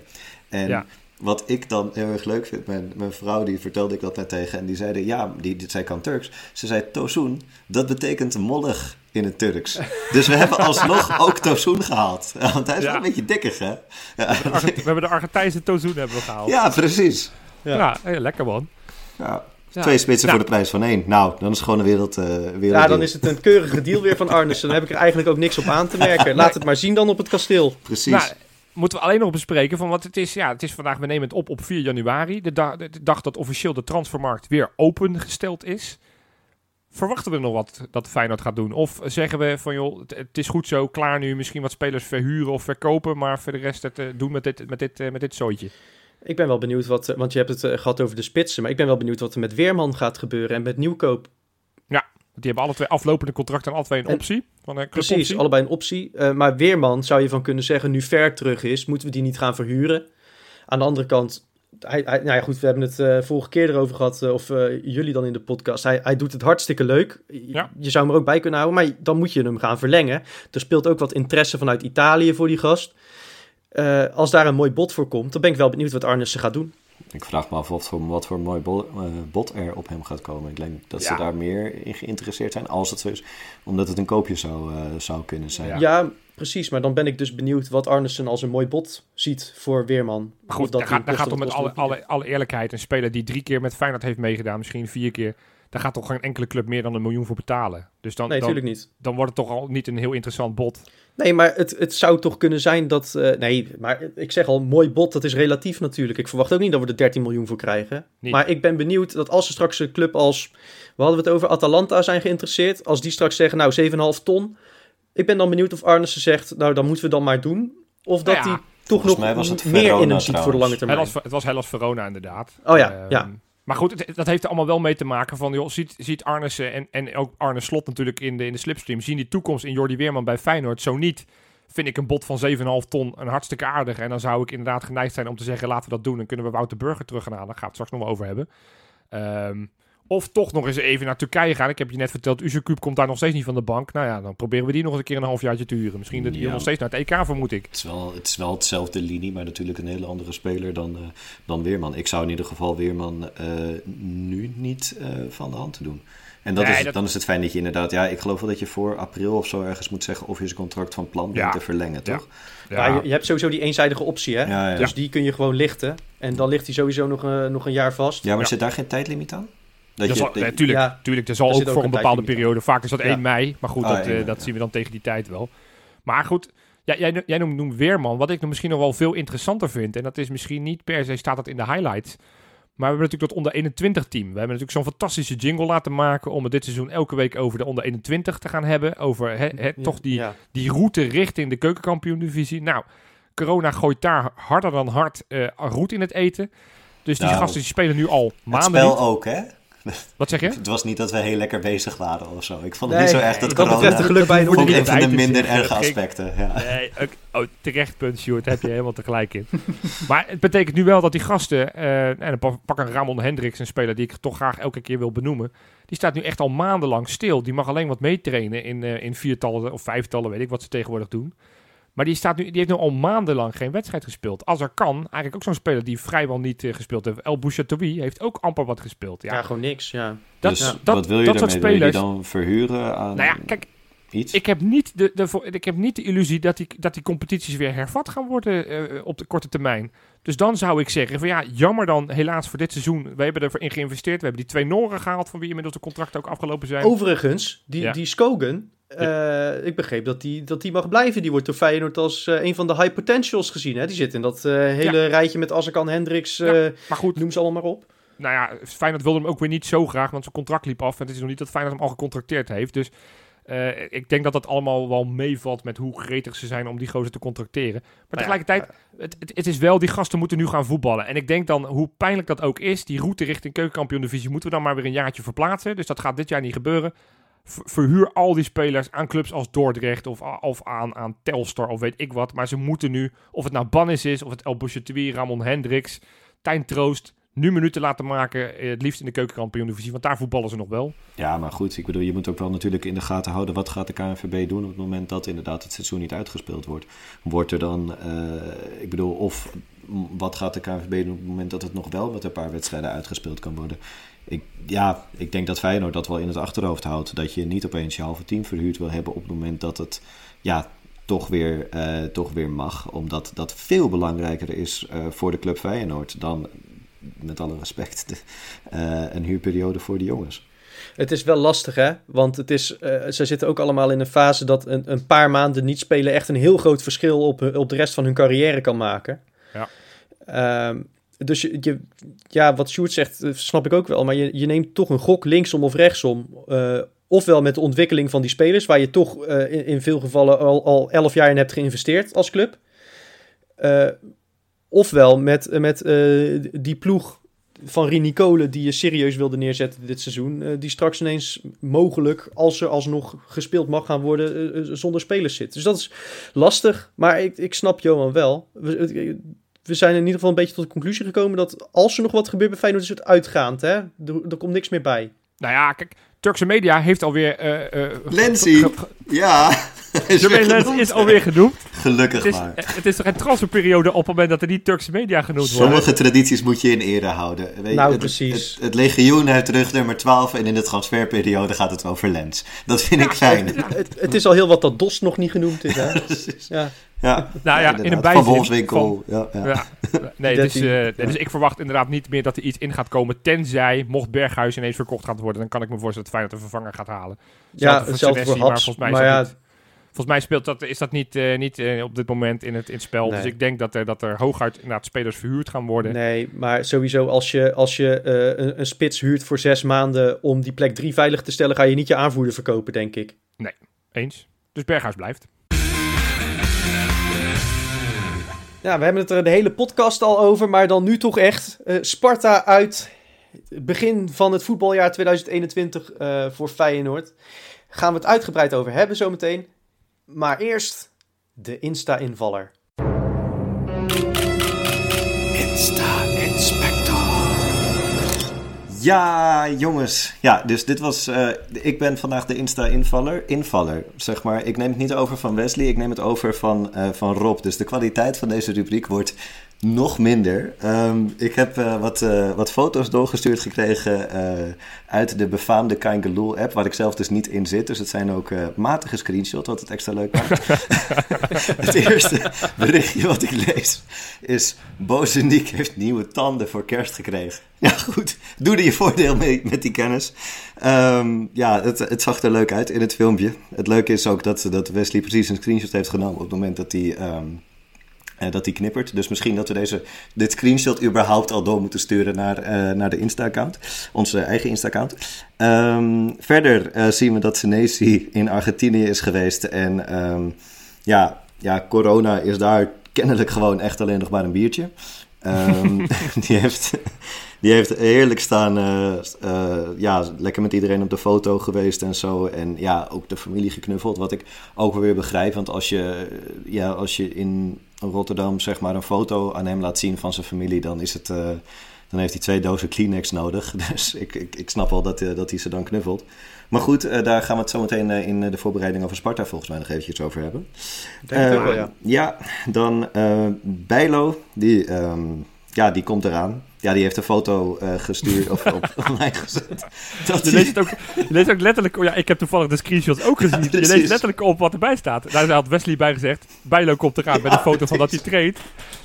En Ja. wat ik dan heel erg leuk vind, mijn, mijn vrouw die vertelde ik dat daar tegen en die zeiden, ja, die, die, zij kan Turks. Ze zei Tosun, dat betekent mollig in het Turks. Dus we hebben alsnog ook Tosun gehaald. Want hij is wel een beetje dikkig, hè? Ja, we hebben de Argentijnse Tozoen hebben we gehaald. ja precies. Ja. Ja, hey, lekker man. Ja. Ja. Twee spitsen Nou, voor de prijs van één. Nou, dan is het gewoon een wereld, eh wereld Ja, dan is het een keurige deal weer van Arnissen. Dan heb ik er eigenlijk ook niks op aan te merken. Laat het maar zien dan op het kasteel. Precies. Nou, moeten we alleen nog bespreken van wat het is. Ja, het is vandaag, we nemen het op op 4 januari. De, da- de dag dat officieel de transfermarkt weer opengesteld is. Verwachten we nog wat dat Feyenoord gaat doen? Of zeggen we van joh, het, het is goed zo, klaar nu. Misschien wat spelers verhuren of verkopen. Maar voor de rest het eh, doen met dit, met dit, eh, met dit zooitje. Ik ben wel benieuwd wat... eh, Want je hebt het eh, gehad over de spitsen. Maar ik ben wel benieuwd wat er met Weerman gaat gebeuren. En met Nieuwkoop. Want die hebben alle twee aflopende contracten en alle twee een En- optie. Van een Precies, allebei een optie. Eh, maar Weerman zou je van kunnen zeggen, nu ver terug is, moeten we die niet gaan verhuren. Aan de andere kant, hij, hij, nou ja, goed, we hebben het vorige keer erover gehad, eh, of jullie dan in de podcast. Hij, hij doet het hartstikke leuk. Je- Ja. Je zou hem er ook bij kunnen houden, maar dan moet je hem gaan verlengen. Er speelt ook wat interesse vanuit Italië voor die gast. Eh, als daar een mooi bod voor komt, dan ben ik wel benieuwd wat Arnissen gaat doen. Ik vraag me af wat voor, wat voor mooi eh, bod er op hem gaat komen. Ik denk dat ze daar meer in geïnteresseerd zijn, als het zo is. Omdat het een koopje zou, eh, zou kunnen zijn. Ja. Ja. precies, maar dan ben ik dus benieuwd wat Arnissen als een mooi bod ziet voor Weerman. Maar goed, dat daar gaat, daar gaat kost toch met alle, alle, alle eerlijkheid een speler die drie keer met Feyenoord heeft meegedaan, misschien vier keer. Daar gaat toch geen enkele club meer dan een miljoen voor betalen. Dus dan, Nee, dan, natuurlijk niet. dan wordt het toch al niet een heel interessant bod. Nee, maar het, het zou toch kunnen zijn dat... eh, nee, maar ik zeg al, mooi bod, dat is relatief natuurlijk. Ik verwacht ook niet dat we er 13 miljoen voor krijgen. Niet. Maar ik ben benieuwd dat als er straks een club als... We hadden het over Atalanta zijn geïnteresseerd. Als die straks zeggen, nou 7,5 ton. Ik ben dan benieuwd of Arnissen zegt, nou dan moeten we dan maar doen. Of dat Nou ja, hij toch nog was het meer in hem ziet voor de lange termijn. Hellas, het was Hellas Verona inderdaad. Oh ja, Ehm, ja. Maar goed, dat heeft er allemaal wel mee te maken van, joh, ziet, ziet en, en ook Arne Slot natuurlijk in de, in de slipstream, zien die toekomst in Jordi Weerman bij Feyenoord. Zo niet, vind ik een bod van 7,5 ton een hartstikke aardig. En dan zou ik inderdaad geneigd zijn om te zeggen, laten we dat doen. Dan kunnen we Wouter Burger terug gaan halen. Daar gaan we het straks nog wel over hebben. Ehm, of toch nog eens even naar Turkije gaan. Ik heb je net verteld, Uzerkub komt daar nog steeds niet van de bank. Nou ja, dan proberen we die nog eens een keer een halfjaartje te huren. Misschien dat die Ja. nog steeds naar het EK, vermoed ik. Het, is wel, het is wel hetzelfde linie, maar natuurlijk een hele andere speler dan, eh, dan Weerman. Ik zou in ieder geval Weerman eh, nu niet eh, van de hand te doen. En dat Nee, is, dat- dan is het fijn dat je inderdaad... Ja, ik geloof wel dat je voor april of zo ergens moet zeggen... of je zijn contract van plan bent Ja. te verlengen, Ja. toch? Ja, je, je hebt sowieso die eenzijdige optie, hè? Ja, ja. Dus die kun je gewoon lichten. En dan ligt hij sowieso nog, nog een jaar vast. Ja, maar Ja. zit daar geen tijdlimiet aan? Dat Dat je, zal, dat- nee, tuurlijk, Ja. tuurlijk, er zal ook voor een een bepaalde periode. Vaak is dat Ja. 1 mei. Maar goed, Ah, dat, 1 eh, dat ja. zien we dan tegen die tijd wel. Maar goed, ja, jij, jij noemt, noemt Weerman. Wat ik nog misschien nog wel veel interessanter vind. En dat is misschien niet per se staat dat in de highlights. Maar we hebben natuurlijk dat onder 21 team. We hebben natuurlijk zo'n fantastische jingle laten maken. Om het dit seizoen elke week over de onder 21 te gaan hebben. Over hè, hè, Ja, toch die, ja. die route richting de keukenkampioen-divisie. Nou, corona gooit daar harder dan hard eh roet in het eten. Dus die Nou, gasten die spelen nu al het maanden spel niet. ook, hè? Wat zeg je? Het was niet dat we heel lekker bezig waren of zo. Ik vond het Nee, niet zo echt dat dat corona... een geluk bij een vond ik niet een van de minder zeggen. erge aspecten. Ja. Nee, ook, oh, terecht punt, Sjoerd. Daar heb je helemaal tegelijk in. maar het betekent nu wel dat die gasten... eh, en dan pak- een Ramon Hendricks, een speler die ik toch graag elke keer wil benoemen. Die staat nu echt al maandenlang stil. Die mag alleen wat meetrainen in, eh, in viertallen of vijftallen, weet ik wat ze tegenwoordig doen. Maar die, staat nu, die heeft nu al maandenlang geen wedstrijd gespeeld. Als er kan, eigenlijk ook zo'n speler die vrijwel niet eh, gespeeld heeft. El Bouchatoui heeft ook amper wat gespeeld. Ja, Ja, gewoon niks, ja. dat, dus dat, wat wil je dat daarmee? soort Wil je die spelers... dan verhuren aan Nou ja, kijk, iets? Ik heb niet de, ik heb niet de illusie dat die, dat die competities weer hervat gaan worden eh, op de korte termijn. Dus dan zou ik zeggen van ja, jammer dan helaas voor dit seizoen. We hebben erin geïnvesteerd. We hebben die twee Noren gehaald van wie inmiddels de contracten ook afgelopen zijn. Overigens, die, Ja. die Skogen, eh, ik begreep dat die, dat die mag blijven. Die wordt door Feyenoord als eh, een van de high potentials gezien. Hè? Die zit in dat eh, hele rijtje met Azarkan, Hendricks, Ja. Maar goed, noem ze allemaal maar op. nou ja, Feyenoord wilde hem ook weer niet zo graag, want zijn contract liep af. En het is nog niet dat Feyenoord hem al gecontracteerd heeft. Dus ik denk dat dat allemaal wel meevalt met hoe gretig ze zijn om die gozer te contracteren. Maar ja, tegelijkertijd, het, het, het is wel, die gasten moeten nu gaan voetballen. En ik denk dan, hoe pijnlijk dat ook is, die route richting keukenkampioen-divisie moeten we dan maar weer een jaartje verplaatsen. Dus dat gaat dit jaar niet gebeuren. Ver- Verhuur al die spelers aan clubs als Dordrecht of, of aan, aan Telstar of weet ik wat. Maar ze moeten nu, of het nou Bannis is, of het El Bouchatoui, Ramon Hendricks, Tijn Troost. nu minuten laten maken. eh, Het liefst in de keukenkampioen-divisie, want daar voetballen ze nog wel. Ja, maar goed, ik bedoel, je moet ook wel natuurlijk in de gaten houden... wat gaat de KNVB doen op het moment dat inderdaad het seizoen niet uitgespeeld wordt. Wordt er dan, eh, ik bedoel, of wat gaat de KNVB doen op het moment dat het nog wel met een paar wedstrijden uitgespeeld kan worden? Ik, ja, ik denk dat Feyenoord dat wel in het achterhoofd houdt. Dat je niet opeens je halve team verhuurd wil hebben op het moment dat het, ja, toch weer, eh, toch weer mag. Omdat dat veel belangrijker is eh, voor de club Feyenoord dan, met alle respect, de, eh, een huurperiode voor de jongens. Het is wel lastig, hè? Want het is, eh, ze zitten ook allemaal in een fase dat een, een paar maanden niet spelen echt een heel groot verschil op, hun- op de rest van hun carrière kan maken. Ja. Ehm, dus je, ja, wat Sjoerd zegt, eh, snap ik ook wel. Maar je, je neemt toch een gok linksom of rechtsom. Eh, ofwel met de ontwikkeling van die spelers, waar je toch eh, in, veel gevallen al, al elf jaar in hebt geïnvesteerd als club. Eh, ofwel met, met die ploeg van Rini Kolen die je serieus wilde neerzetten dit seizoen. die straks ineens mogelijk, als er alsnog gespeeld mag gaan worden, zonder spelers zit. Dus dat is lastig. Maar ik, ik snap Johan wel. We, zijn in ieder geval een beetje tot de conclusie gekomen dat als er nog wat gebeurt bij Feyenoord, is het uitgaand. Hè? Er, er komt niks meer bij. Nou ja, kijk, Turkse media heeft alweer... eh eh, Lensie. ge- ge- Ja, is Jermaine weer Lens genoemd. is alweer genoemd. Gelukkig Het is, maar. het is toch een transferperiode op het moment dat er niet Turkse media genoemd worden. Sommige tradities moet je in ere houden. Weet je, Nou, het, precies. Het, het legioen heeft terug nummer 12 en in de transferperiode gaat het over Lens. Dat vind ik fijn. Het, het is al heel wat dat DOS nog niet genoemd is. Hè? Precies. Ja. Ja, Nou ja, in een bijzin Van Wolfswinkel. Ja, ja. Ja. Nee, dus, 13. eh, nee, dus ik verwacht inderdaad niet meer dat er iets in gaat komen. Tenzij, mocht Berghuis ineens verkocht gaat worden, dan kan ik me voorstellen dat Feyenoord een vervanger gaat halen. Ja, Hetzelfde hetzelfde voor Senesi, maar Haps. volgens mij Maar is ja, dat Volgens mij speelt dat, is dat niet, eh, niet eh, op dit moment in het, in het spel. Nee. Dus ik denk dat er, dat er hooguit inderdaad spelers verhuurd gaan worden. Nee, maar sowieso als je, als je eh, een, een spits huurt voor zes maanden om die plek drie veilig te stellen, ga je niet je aanvoerder verkopen, denk ik. Eens. Dus Berghuis blijft. Ja, we hebben het er de hele podcast al over, maar dan nu toch echt. Sparta uit begin van het voetbaljaar 2021 eh, voor Feyenoord. Gaan we het uitgebreid over hebben zometeen. Maar eerst de Insta-invaller. Ja, jongens. Ja, dus dit was. eh, ik ben vandaag de Insta-invaller. Invaller, zeg maar. Ik neem het niet over van Wesley, ik neem het over van, eh, van Rob. Dus de kwaliteit van deze rubriek wordt nog minder. Ehm, ik heb eh, wat, eh, wat foto's doorgestuurd gekregen eh, uit de befaamde Kangaloo app, waar ik zelf dus niet in zit. Dus het zijn ook matige screenshots, wat het extra leuk maakt. het eerste berichtje wat ik lees is... Bozeniek heeft nieuwe tanden voor kerst gekregen. Ja, goed. Doe er je voordeel mee met die kennis. Ehm, ja, het, het zag er leuk uit in het filmpje. Het leuke is ook dat, dat Wesley precies een screenshot heeft genomen... op het moment dat hij... ehm, eh, dat hij knippert. Dus misschien dat we deze, dit screenshot überhaupt al door moeten sturen naar, eh, naar de Insta-account. Onze eigen Insta-account. Ehm, verder eh, zien we dat Senesi in Argentinië is geweest. En ehm, ja, ja, corona is daar kennelijk gewoon echt alleen nog maar een biertje. Ehm, die, heeft, die heeft heerlijk staan, eh, eh, ja, lekker met iedereen op de foto geweest en zo. En ja, ook de familie geknuffeld, wat ik ook weer begrijp. Want als je, ja, als je in Rotterdam zeg maar een foto aan hem laat zien van zijn familie, dan is het... eh, dan heeft hij twee dozen Kleenex nodig. Dus ik, ik, ik snap wel dat, eh, dat hij ze dan knuffelt. Maar goed, eh, daar gaan we het zo meteen eh, in eh, de voorbereiding over Sparta volgens mij nog eventjes over hebben. Denk Eh, wel, ja. ja, dan eh Bijlo, die, ehm, ja, die komt eraan. Ja, die heeft een foto eh, gestuurd of op online gezet. Dat Je leest, ook, je leest ook letterlijk... oh Ja, ik heb toevallig de screenshots ook gezien. je leest letterlijk op wat erbij staat. Daar had Wesley bij gezegd. Bijlo komt eraan met een Ja, foto van dat hij treedt.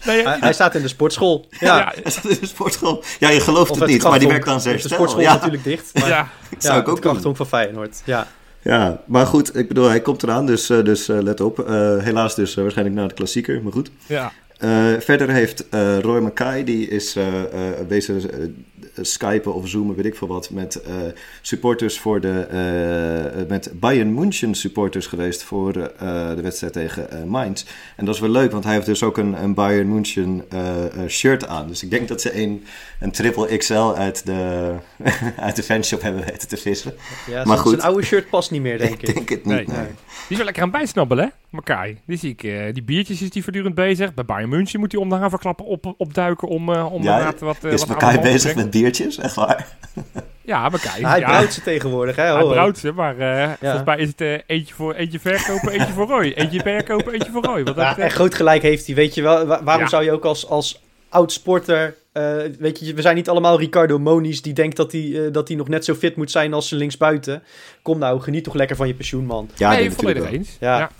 Nee, Hij, hij staat in de sportschool. Ja. ja, Hij zat in de sportschool. Ja, je gelooft Of het niet, maar die werkt dan zeer De sportschool is Ja, natuurlijk dicht. Maar, ja, ja. zou ik ook doen. van Feyenoord. Ja. Ja, maar goed, ik bedoel, hij komt eraan, dus, eh, dus eh, let op. Eh, helaas dus eh, waarschijnlijk naar de klassieker, maar goed. ja. Eh, verder heeft eh, Roy Mackay, die is bezig eh, skypen of zoomen, weet ik veel wat, met supporters voor de, met Bayern München supporters geweest voor de wedstrijd tegen Mainz. En dat is wel leuk, want hij heeft dus ook een, een Bayern München shirt aan. Dus ik denk dat ze een, een triple XL uit de, uit de fanshop hebben weten te vissen. Ja, Maar goed. zijn oude shirt past niet meer, denk Ik ik. denk het niet. Nee. nee. Die is wel lekker aan bijsnabbelen, hè? Makai. Die zie ik, eh, die biertjes is die voortdurend bezig. Bij Bayern München moet hij om de haverklappen op, opduiken om, eh om Ja, wat, eh, Is wat Makai bezig met biertjes? Echt waar? Ja, Makai. hij ja, brouwt ze tegenwoordig, hè? Hij brouwt ze, maar eh, volgens mij is het eentje, voor, eentje verkopen, eentje voor Roy. Eentje verkopen, eentje voor Roy. Wat dat Ja, groot gelijk heeft hij. Weet je wel, wa- waarom Ja. zou je ook als, als oud sporter... eh, weet je, we zijn niet allemaal Ricardo Moniz die denkt dat hij, eh, dat hij nog net zo fit moet zijn als ze linksbuiten. Kom nou, geniet toch lekker van je pensioen, man. Ja, nee, volledig natuurlijk eens. Ja. Ja.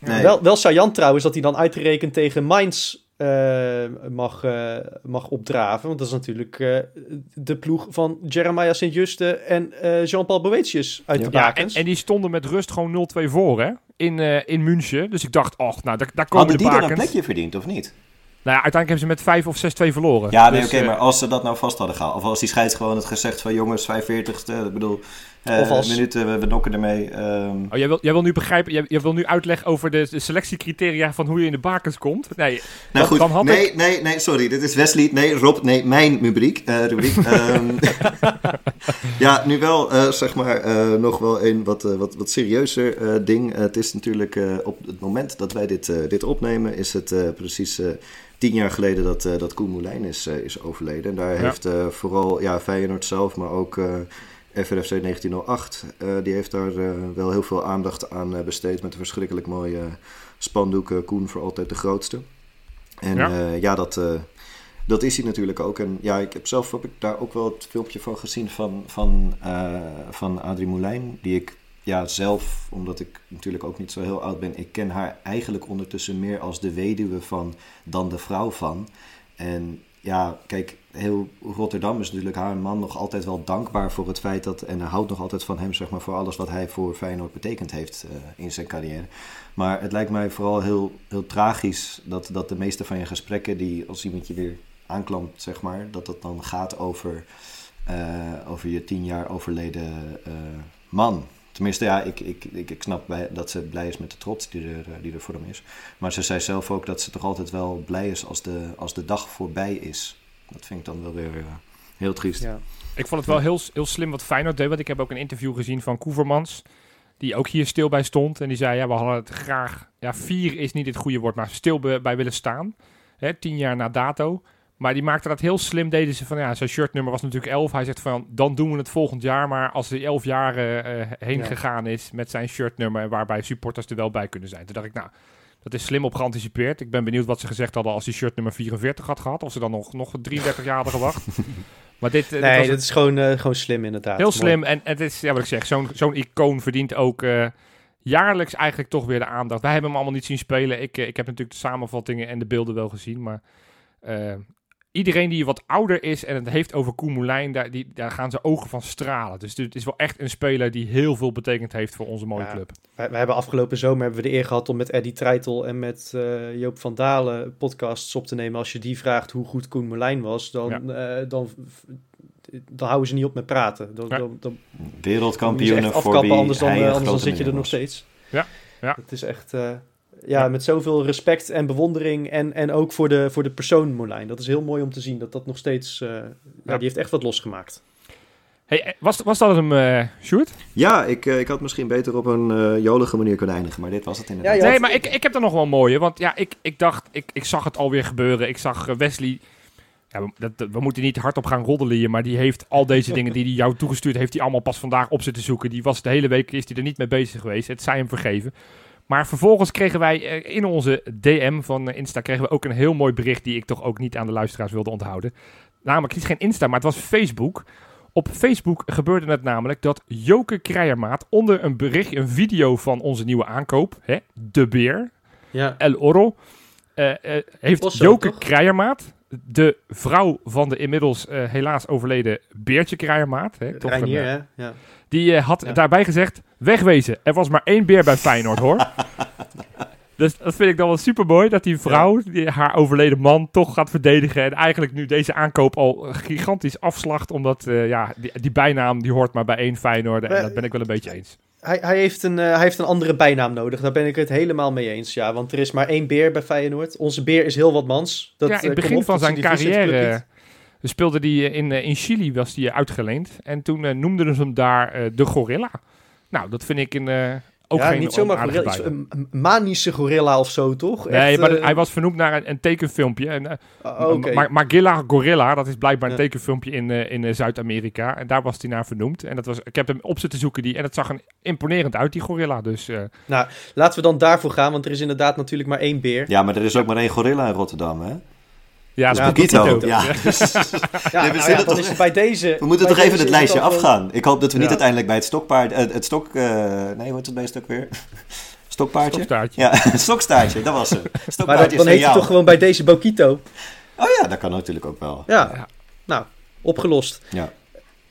Nee. Wel, wel saillant trouwens dat hij dan uitgerekend tegen Mainz eh, mag, eh, mag opdraven. Want dat is natuurlijk eh, de ploeg van Jeremiah Sint-Juste en eh, Jean-Paul Boetius uit de Ja, Ja, en, bakens. en die stonden met rust gewoon 0-2 voor, hè? In, eh, in München. Dus ik dacht, ach, nou, daar, daar komen Hadden de die dan een bakens. plekje verdiend, of niet? Nou ja, uiteindelijk hebben ze met 5 of 6-2 verloren. Ja, nee, Dus, oké, maar als ze dat nou vast hadden gehaald. Of als die scheids gewoon had gezegd van jongens, 45ste, ik bedoel, Of als- minuten, we, we nokken ermee. ehm. Oh, jij wil, jij wil nu begrijpen, jij, jij wil nu uitleggen over de, de selectiecriteria van hoe je in de bakens komt? Nee, Nou dan- goed, dan had nee, ik- nee, nee, sorry, dit is Wesley. Nee, Rob, nee, mijn rubriek. eh, rubriek. Ehm, ja, nu wel, eh, zeg maar, eh, nog wel een wat, eh, wat, wat serieuzer eh, ding. Eh, het is natuurlijk eh, op het moment dat wij dit, eh, dit opnemen, is het eh, precies eh, tien jaar geleden dat, eh dat Koen Moulijn is, eh, is overleden. En daar Ja. heeft eh, vooral ja, Feyenoord zelf, maar ook eh FRFC 1908, eh, die heeft daar eh, wel heel veel aandacht aan eh, besteed met een verschrikkelijk mooie spandoek eh, Koen voor altijd de grootste. En Ja. ja, dat, dat is hij natuurlijk ook. En ja, ik heb zelf heb ik daar ook wel het filmpje van gezien van, van, van Adrie Moulijn. Die ik ja, zelf, omdat ik natuurlijk ook niet zo heel oud ben, ik ken haar eigenlijk ondertussen meer als de weduwe van dan de vrouw van. En ja, kijk, heel Rotterdam is natuurlijk haar man nog altijd wel dankbaar voor het feit dat. En houdt nog altijd van hem, zeg maar, voor alles wat hij voor Feyenoord betekend heeft eh, in zijn carrière. Maar het lijkt mij vooral heel, heel tragisch dat, dat de meeste van je gesprekken, die als iemand je weer aanklampt, zeg maar, dat het dan gaat over, eh, over je tien jaar overleden eh, man. Tenminste, ja, ik, ik, ik, ik snap bij, dat ze blij is met de trots die er, die er voor hem is. Maar ze zei zelf ook dat ze toch altijd wel blij is als de, als de dag voorbij is. Dat vind ik dan wel weer eh, heel triest. Ja. ik vond het wel heel, heel slim wat Feyenoord deed. Want ik heb ook een interview gezien van Koevermans. Die ook hier stil bij stond. En die zei, ja, we hadden het graag... Ja, vier is niet het goede woord, maar stil bij, willen staan. Hè, tien jaar na dato. Maar die maakte dat heel slim. Deden ze van, ja, zijn shirtnummer was natuurlijk 11. Hij zegt van, dan doen we het volgend jaar. Maar als hij elf jaar eh, heen Ja. gegaan is met zijn shirtnummer... waarbij supporters er wel bij kunnen zijn. Toen dacht ik, nou, dat is slim op geanticipeerd. Ik ben benieuwd wat ze gezegd hadden als hij shirtnummer 44 had gehad. Of ze dan nog, nog 33 jaar hadden gewacht. Maar dit, eh, dit Nee, was dat is gewoon, eh, gewoon slim inderdaad. heel slim. En het is, ja, wat ik zeg, zo'n zo'n icoon verdient ook eh, jaarlijks eigenlijk toch weer de aandacht. Wij hebben hem allemaal niet zien spelen. Ik, ik heb natuurlijk de samenvattingen en de beelden wel gezien. Maar iedereen die wat ouder is en het heeft over Koen Moulijn, daar, die, daar gaan zijn ogen van stralen. Dus het is wel echt een speler die heel veel betekend heeft voor onze mooie Ja. club. Wij, wij hebben afgelopen zomer hebben we de eer gehad om met Eddie Treitel en met eh, Joop van Dalen podcasts op te nemen. Als je die vraagt hoe goed Koen was, dan, eh, dan, dan houden ze niet op met praten. Dan, Ja. dan, ze Wereldkampioenen voor wie anders dan, hij eh, anders dan zit je er nog steeds. Ja, ja. Het is echt, eh, ja, Ja. met zoveel respect en bewondering en, en ook voor de, voor de persoon Merlijn. Dat is heel mooi om te zien dat dat nog steeds, eh, ja, Ja. die heeft echt wat losgemaakt. Hey, eh, was, was dat hem, eh Sjoerd? Ja, ik, ik had misschien beter op een eh, jolige manier kunnen eindigen, maar dit was het inderdaad. Ja, Nee, maar ik, ik heb er nog wel een mooie. Want ja, ik, ik dacht, ik, ik zag het alweer gebeuren. Ik zag Wesley. Ja, we, dat, dat- we moeten niet hardop gaan roddelen hier, maar die heeft al deze dingen die hij jou toegestuurd heeft, die allemaal pas vandaag op zitten zoeken. Die was de hele week is hij er niet mee bezig geweest. Het zij hem vergeven. Maar vervolgens kregen wij eh, in onze DM van eh, Insta kregen we ook een heel mooi bericht die ik toch ook niet aan de luisteraars wilde onthouden. Namelijk niet geen Insta, maar het was Facebook. Op Facebook gebeurde het namelijk dat Joke Kreijermaat onder een bericht, een video van onze nieuwe aankoop, hè, De Beer, Ja, El Oro, eh, heeft Joke toch? Kreijermaat, de vrouw van de inmiddels eh, helaas overleden Beertje Kreijermaat, hè, toch Reinier, een, eh, hè? Ja. die eh, had Ja. daarbij gezegd, wegwezen, er was maar één beer bij Feyenoord hoor. Dus dat vind ik dan wel super mooi, dat die vrouw, die, haar overleden man, toch gaat verdedigen. En eigenlijk nu deze aankoop al gigantisch afslacht, omdat ja, die, die bijnaam die hoort maar bij één Feyenoord. En dat ben ik wel een beetje eens. Hij, hij, heeft een, eh, hij heeft een andere bijnaam nodig. Daar ben ik het helemaal mee eens. Ja, want er is maar één beer bij Feyenoord. Onze beer is heel wat mans. Dat, ja, eh, in het begin op, van zijn carrière speelde hij in, eh, in Chili, was hij uitgeleend. En toen noemden ze hem daar de Gorilla. Nou, dat vind ik een, ook ja, geen niet zomaar gorilla, iets- een, een manische gorilla of zo, toch? Nee, Echt, maar eh, hij was vernoemd naar een, een tekenfilmpje. En, eh, ah, Oké. Ma- Magilla Gorilla, dat is blijkbaar een Ja. tekenfilmpje in, eh, in Zuid-Amerika. En daar was hij naar vernoemd. En dat was, ik heb hem op zitten zoeken. Die, en dat zag er imponerend uit, die gorilla. Dus eh, Nou, laten we dan daarvoor gaan, want er is inderdaad natuurlijk maar één beer. Ja, maar er is ook maar één gorilla in Rotterdam, hè? Ja. Bokito. Ja. Ja, we nou dan is het bij deze... We moeten bij toch even het lijstje afgaan. Ik hoop dat we niet Ja. uiteindelijk bij het stokpaard... eh, het stok... eh, nee, hoe heet het beest ook weer? Stokpaardje? Stokstaartje. Ja, stokstaartje, dat was hem. Maar dan, heet hij jou. toch gewoon bij deze Bokito. Oh ja, dat kan natuurlijk ook wel. Ja, Ja. nou, opgelost. Ja.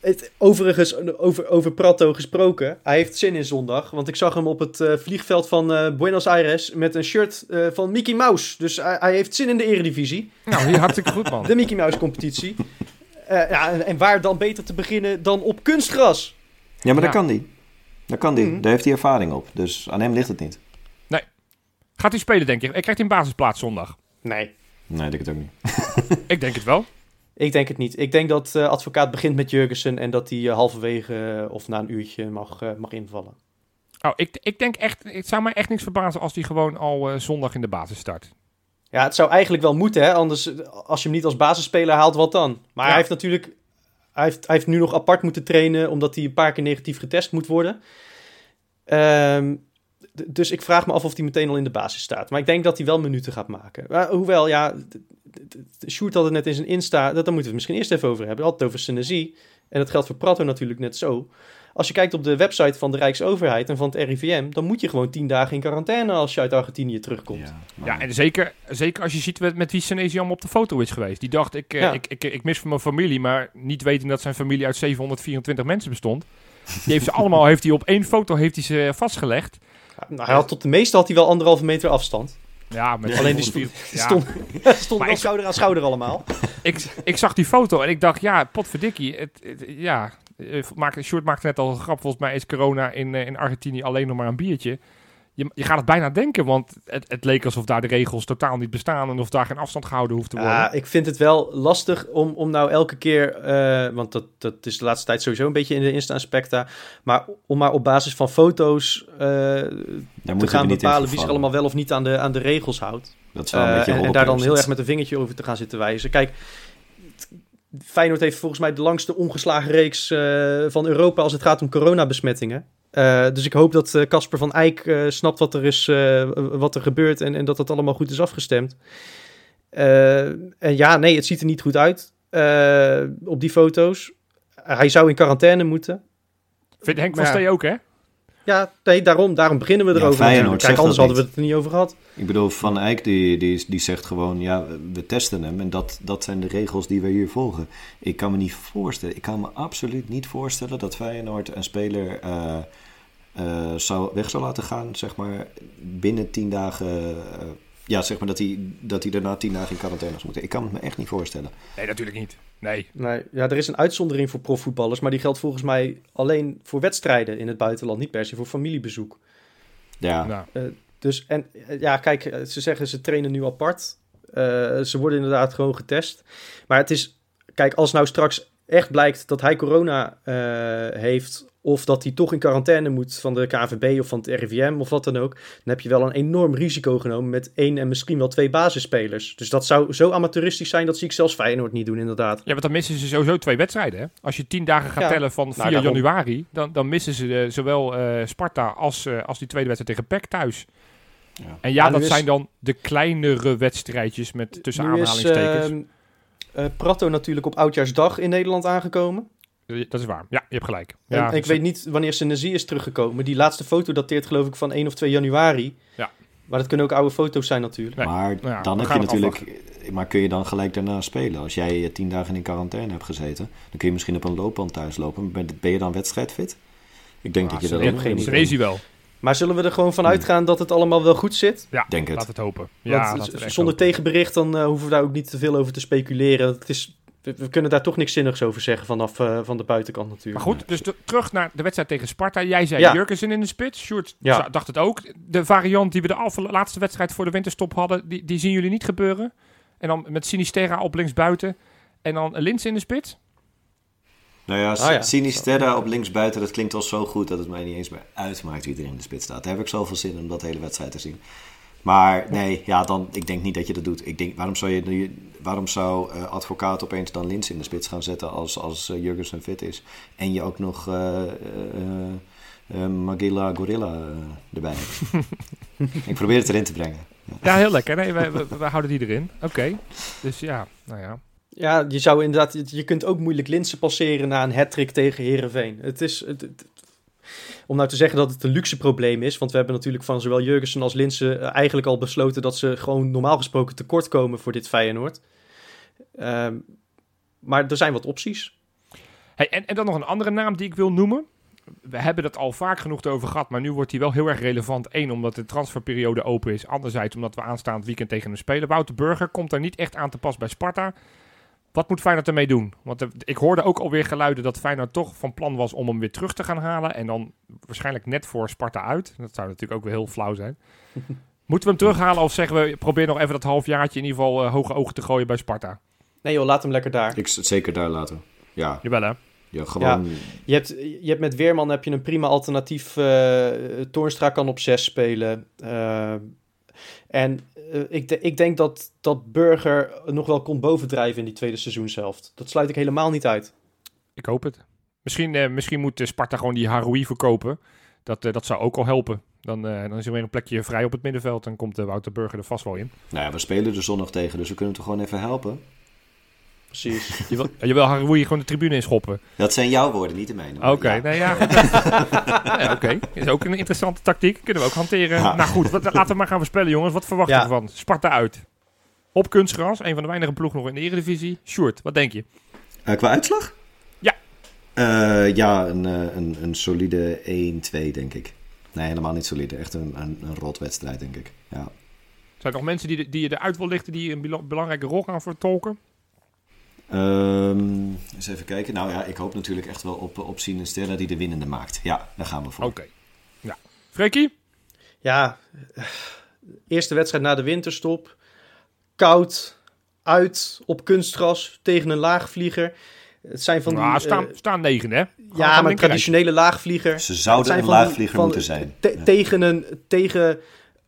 Het, overigens, over, over Prato gesproken. Hij heeft zin in zondag. Want ik zag hem op het eh, vliegveld van eh, Buenos Aires met een shirt eh, van Mickey Mouse. Dus hij, hij heeft zin in de eredivisie. Nou, hier hartstikke goed, man. De Mickey Mouse competitie. Eh, ja, en, en waar dan beter te beginnen dan op kunstgras? Ja, maar dat kan die. Dat kan die. Mhm. Daar heeft hij ervaring op. Dus aan hem ligt het niet. Gaat hij spelen, denk je? Ik krijg hij een basisplaats zondag. Nee, Nee, ik denk het ook niet. Ik denk het wel. Ik denk het niet. Ik denk dat eh, advocaat begint met Jurgensen en dat hij eh, halverwege eh, of na een uurtje mag, mag invallen. Oh, ik, ik denk echt, het zou mij echt niks verbazen als hij gewoon al zondag in de basis start. Ja, het zou eigenlijk wel moeten, hè? Anders, als je hem niet als basisspeler haalt, wat dan? Maar Ja. hij heeft natuurlijk... Hij heeft, hij heeft nu nog apart moeten trainen, omdat hij een paar keer negatief getest moet worden. Ehm, d- dus ik vraag me af of hij meteen al in de basis staat. Maar ik denk dat hij wel minuten gaat maken. Maar, hoewel, ja... Sjoerd had het net in zijn Insta... Dat, daar moeten we het misschien eerst even over hebben. Hij had het over Senesi. En dat geldt voor Prato natuurlijk net zo. Als je kijkt op de website van de Rijksoverheid en van het RIVM... dan moet je gewoon tien dagen in quarantaine als je uit Argentinië terugkomt. maar- Ja, en zeker, zeker als je ziet met, met wie Senesi allemaal op de foto is geweest. Die dacht, ik, eh, Ja. ik, ik, ik mis van mijn familie, maar niet weten dat zijn familie uit 724 mensen bestond. Die heeft ze allemaal, heeft hij op één foto heeft hij ze vastgelegd. Nou, hij had tot de meeste had hij wel anderhalve meter afstand. Ja, met. Alleen die 724 ja. stond, stond Maar wel ik- schouder aan schouder allemaal. ik, ik zag die foto en ik dacht, ja, potverdikkie. Het, het, ja, eh, maak, Sjoerd maakte net al een grap. Volgens mij is corona in, eh, in Argentinië alleen nog maar een biertje. Je, je gaat het bijna denken, want het, het leek alsof daar de regels totaal niet bestaan... en of daar geen afstand gehouden hoeft te worden. Ja, ik vind het wel lastig om, om nou elke keer, eh, want dat, dat is de laatste tijd sowieso een beetje in de Insta-inspecta, maar om maar op basis van foto's eh, Daar te moeten gaan bepalen wie zich allemaal wel of niet aan de, aan de regels houdt. Dat is wel een Eh, beetje en, daar dan heel erg met een vingertje over te gaan zitten wijzen. Kijk, Feyenoord heeft volgens mij de langste ongeslagen reeks eh, van Europa als het gaat om coronabesmettingen. Eh, dus ik hoop dat eh, Casper van Eyck eh, snapt wat er, is, eh, wat er gebeurt en, en dat het allemaal goed is afgestemd. Eh, en ja, nee, het ziet er niet goed uit eh, op die foto's. hij zou in quarantaine moeten. Vindt Henk van ja. Stee ook, hè? Ja, nee, daarom, daarom beginnen we Ja, erover. Zegt Kijk, anders dat hadden we het er niet over gehad. Ik bedoel, Van Eyck die, die, die zegt gewoon, ja, we testen hem en dat, dat zijn de regels die we hier volgen. Ik kan me niet voorstellen, ik kan me absoluut niet voorstellen dat Feyenoord een speler eh, eh, zou, weg zou laten gaan, zeg maar, binnen tien dagen. Eh, ja, zeg maar dat hij, dat hij daarna tien dagen in quarantaine zou moeten. Ik kan het me echt niet voorstellen. Nee, natuurlijk niet. Nee. Nee, ja, er is een uitzondering voor profvoetballers, maar die geldt volgens mij alleen voor wedstrijden in het buitenland, niet per se voor familiebezoek. Ja, Nou, Dus, en eh, ja, kijk, eh, ze zeggen ze trainen nu apart. Eh, ze worden inderdaad gewoon getest. Maar het is, kijk, als nou straks echt blijkt dat hij corona eh, heeft, of dat hij toch in quarantaine moet van de KVB of van het RIVM of wat dan ook, dan heb je wel een enorm risico genomen met één en misschien wel twee basisspelers. Dus dat zou zo amateuristisch zijn, dat zie ik zelfs Feyenoord niet doen, inderdaad. ja, want dan missen ze sowieso twee wedstrijden, hè? Als je tien dagen gaat Ja. tellen van 4 daarom. januari, dan, dan missen ze eh, zowel eh, Sparta als, eh, als die tweede wedstrijd tegen PEC thuis. Ja. En ja, dat is- zijn dan de kleinere wedstrijdjes met tussen nu is aanhalingstekens. ehm, eh, Prato natuurlijk op Oudjaarsdag in Nederland aangekomen. Dat is waar. Ja, je hebt gelijk. En Ja, ik ze- weet niet wanneer Senesi is teruggekomen. Die laatste foto dateert geloof ik van 1 of 2 januari. Ja. Maar dat kunnen ook oude foto's zijn natuurlijk. Nee. maar Nou ja, dan heb je natuurlijk... Maar kun je dan gelijk daarna spelen? Als jij eh, tien dagen in quarantaine hebt gezeten, dan kun je misschien op een loopband thuis lopen. Ben, je dan wedstrijdfit? Ik denk dat je dat ik ook geen. Senesi wel. Maar zullen we er gewoon van Hmm. uitgaan dat het allemaal wel goed zit? Ja, Denk het. laat het hopen. Ja, Want zonder hopen. tegenbericht dan eh, hoeven we daar ook niet te veel over te speculeren. Het is, we, kunnen daar toch niks zinnigs over zeggen vanaf eh, van de buitenkant natuurlijk. Maar goed, dus de- terug naar de wedstrijd tegen Sparta. Jij zei Ja. Jurkensen in de spits. Sjoerd Ja. dacht het ook. De variant die we de laatste wedstrijd voor de winterstop hadden, die, die zien jullie niet gebeuren. En dan met Sinisterra op linksbuiten. En dan Lins in de spits. Nou ja, Ah ja. Sinisterra op linksbuiten, dat klinkt al zo goed dat het mij niet eens meer uitmaakt wie er in de spits staat. Daar heb ik zoveel zin in om dat hele wedstrijd te zien. Maar nee, ja, dan, ik denk niet dat je dat doet. Ik denk, waarom zou, je, nu- waarom zou eh, advocaat opeens dan Lins in de spits gaan zetten als, als eh, Jurgensen fit is? En je ook nog eh eh, eh, eh, Magilla Gorilla erbij hebt. ik probeer het erin te brengen. Ja, heel lekker. Nee, wij, houden die erin. Oké. Dus ja, nou ja. Ja, je zou inderdaad, je kunt ook moeilijk Linsen passeren na een hat-trick tegen Herenveen. Het is, het, het- om nou te zeggen dat het een luxe probleem is, want we hebben natuurlijk van zowel Jurgensen als Linsen eh, eigenlijk al besloten dat ze gewoon normaal gesproken tekort komen voor dit Feyenoord. Ehm, maar er zijn wat opties. Hey, en, en dan nog een andere naam die ik wil noemen. We hebben het al vaak genoeg over gehad, maar nu wordt hij wel heel erg relevant. Eén, omdat de transferperiode open is. Anderzijds, omdat we aanstaand weekend tegen hem spelen. Wouter Burger komt daar niet echt aan te pas bij Sparta. Wat moet Feyenoord ermee doen? Want er- ik hoorde ook alweer geluiden dat Feyenoord toch van plan was om hem weer terug te gaan halen. En dan waarschijnlijk net voor Sparta uit. Dat zou natuurlijk ook weer heel flauw zijn. Moeten we hem terughalen of zeggen we, probeer nog even dat halfjaartje in ieder geval eh, hoge ogen te gooien bij Sparta? Nee joh, laat hem lekker daar. Ik zeker daar laten. Ja, Jawel hè? ja gewoon. Je hebt, je hebt met Weerman heb je een prima alternatief. eh Toornstra kan op 6 spelen. Eh, en eh, ik, de- ik denk dat, dat Burger nog wel kon bovendrijven in die tweede seizoenshelft. Dat sluit ik helemaal niet uit. Ik hoop het. Misschien, eh, misschien moet eh, Sparta gewoon die Haroui verkopen. Dat, eh, dat zou ook al helpen. Dan, eh, dan is er weer een plekje vrij op het middenveld. Dan komt Wouter Burger er vast wel in. Nou ja, we spelen er zondag tegen, dus we kunnen toch gewoon even helpen. Precies. Je wil, je wil gewoon de tribune inschoppen. Dat zijn jouw woorden, niet de mijne. Oké, Ja. nee, ja. ja Oké, is ook een interessante tactiek. Kunnen we ook hanteren. Ja. Nou goed, wat, laten we maar gaan voorspellen, jongens. Wat verwacht je Ja. ervan? Sparta uit. Op kunstgras, een van de weinige ploegen nog in de Eredivisie. Sjoerd, wat denk je? Eh, qua uitslag? Ja. Eh, ja, een, eh, een, een solide 1-2, denk ik. Nee, helemaal niet solide. Echt een, een, een rotwedstrijd, denk ik. Ja. Zijn er nog mensen die, de- die je eruit wil lichten die een bela- belangrijke rol gaan vertolken? Ehm, eens even kijken. Nou ja, ik hoop natuurlijk echt wel op, op Sinistera die de winnende maakt. Ja, daar gaan we voor. Oké. Ja. Freekie? Ja, eerste wedstrijd na de winterstop. Koud, uit, op kunstgras, tegen een laagvlieger. Het zijn van die... Nou, staan, eh, staan negen, hè? Gaan ja, maar linkerrijtje. traditionele laagvlieger. Ze zouden zijn een die- laagvlieger van- moeten zijn. te- Ja. Tegen een, tegen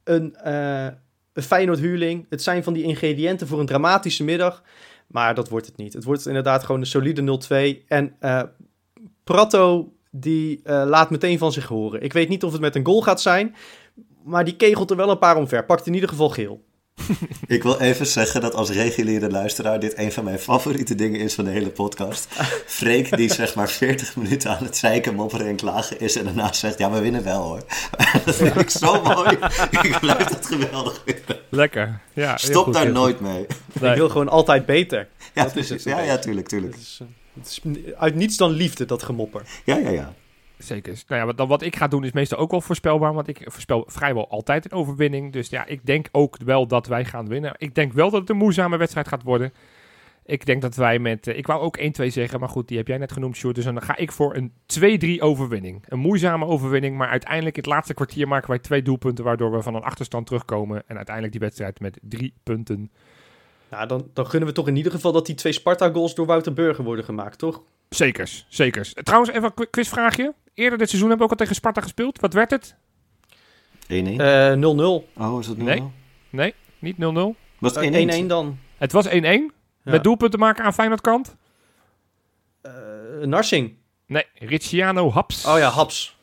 een, eh een Feyenoord-huurling. Het zijn van die ingrediënten voor een dramatische middag. Maar dat wordt het niet. Het wordt inderdaad gewoon een solide 0-2. En eh Prato, die eh, laat meteen van zich horen. Ik weet niet of het met een goal gaat zijn. Maar die kegelt er wel een paar omver. Pakt in ieder geval geel. Ik wil even zeggen dat als reguliere luisteraar dit een van mijn favoriete dingen is van de hele podcast. Freek die zeg maar 40 minuten aan het zeiken, mopperen en klagen is en daarna zegt ja, we winnen wel hoor. dat vind ik zo mooi. ik blijf dat geweldig vinden. Lekker. Ja, Stop goed, daar nooit mee. Nee. Ik wil gewoon altijd beter. Ja, Dat is het ja, ja, tuurlijk, tuurlijk. Het is, eh, het is uit niets dan liefde, dat gemopper. Ja, ja, ja. Zeker. Nou ja, wat, dan wat ik ga doen is meestal ook wel voorspelbaar, want ik voorspel vrijwel altijd een overwinning. Dus ja, ik denk ook wel dat wij gaan winnen. Ik denk wel dat het een moeizame wedstrijd gaat worden. Ik denk dat wij met... eh, ik wou ook 1-2 zeggen, maar goed, die heb jij net genoemd, Sjoerd. Dus dan ga ik voor een 2-3 overwinning. Een moeizame overwinning, maar uiteindelijk in het laatste kwartier maken wij twee doelpunten... waardoor we van een achterstand terugkomen en uiteindelijk die wedstrijd met drie punten. Nou, dan, dan gunnen we toch in ieder geval dat die twee Sparta-goals door Wouter Burger worden gemaakt, toch? Zekers, zekers. Trouwens, even een qu- quizvraagje. Eerder dit seizoen hebben we ook al tegen Sparta gespeeld. Wat werd het? 1-1. Eh 0-0. oh, is dat nu Nee. al? Nee, niet 0-0. Was het 1-1? Eh, 1-1 dan. Het was 1-1. Met doelpunten maken aan Feyenoord kant? Eh, Narsing. Nee, Ricciano Haps. Oh ja, Haps.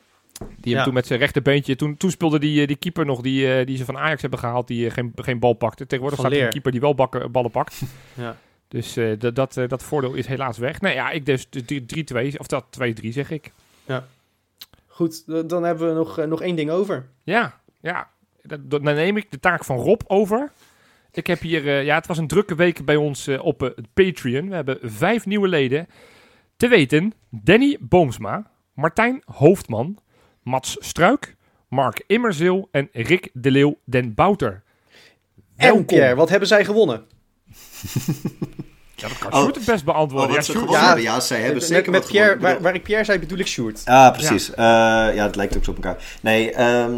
Die ja. hem toen met zijn rechterbeentje... Toen, toen speelde die, eh, die keeper nog die, eh, die ze van Ajax hebben gehaald... die eh, geen, geen bal pakte. Tegenwoordig Van staat er een Leer. keeper die wel bakken, ballen pakt. Ja. Dus eh, dat, dat, eh, dat voordeel is helaas weg. Nee, ja, ik dus dus drie- 3-2. Of dat 2-3 zeg ik. Goed, dan hebben we nog, eh, nog één ding over. Ja, ja. Dan neem ik de taak van Rob over. Ik heb hier, eh, ja, het was een drukke week bij ons eh, op het Patreon. We hebben vijf nieuwe leden. Te weten, Danny Boomsma, Martijn Hoofdman, Mats Struik, Mark Immerzeel en Rick de Leeuw den Bouter. En Welkom. Pierre, wat hebben zij gewonnen? Ja, dat kan Oh. Sjoerd het best beantwoorden. Oh, ja, Sjoerd- Ja, hebben. Ja, zij hebben met zeker met Pierre, waar, waar ik Pierre zei, bedoel ik Sjoerd. Ah, precies. Ja, ja het lijkt ook zo op elkaar. Nee, ehm,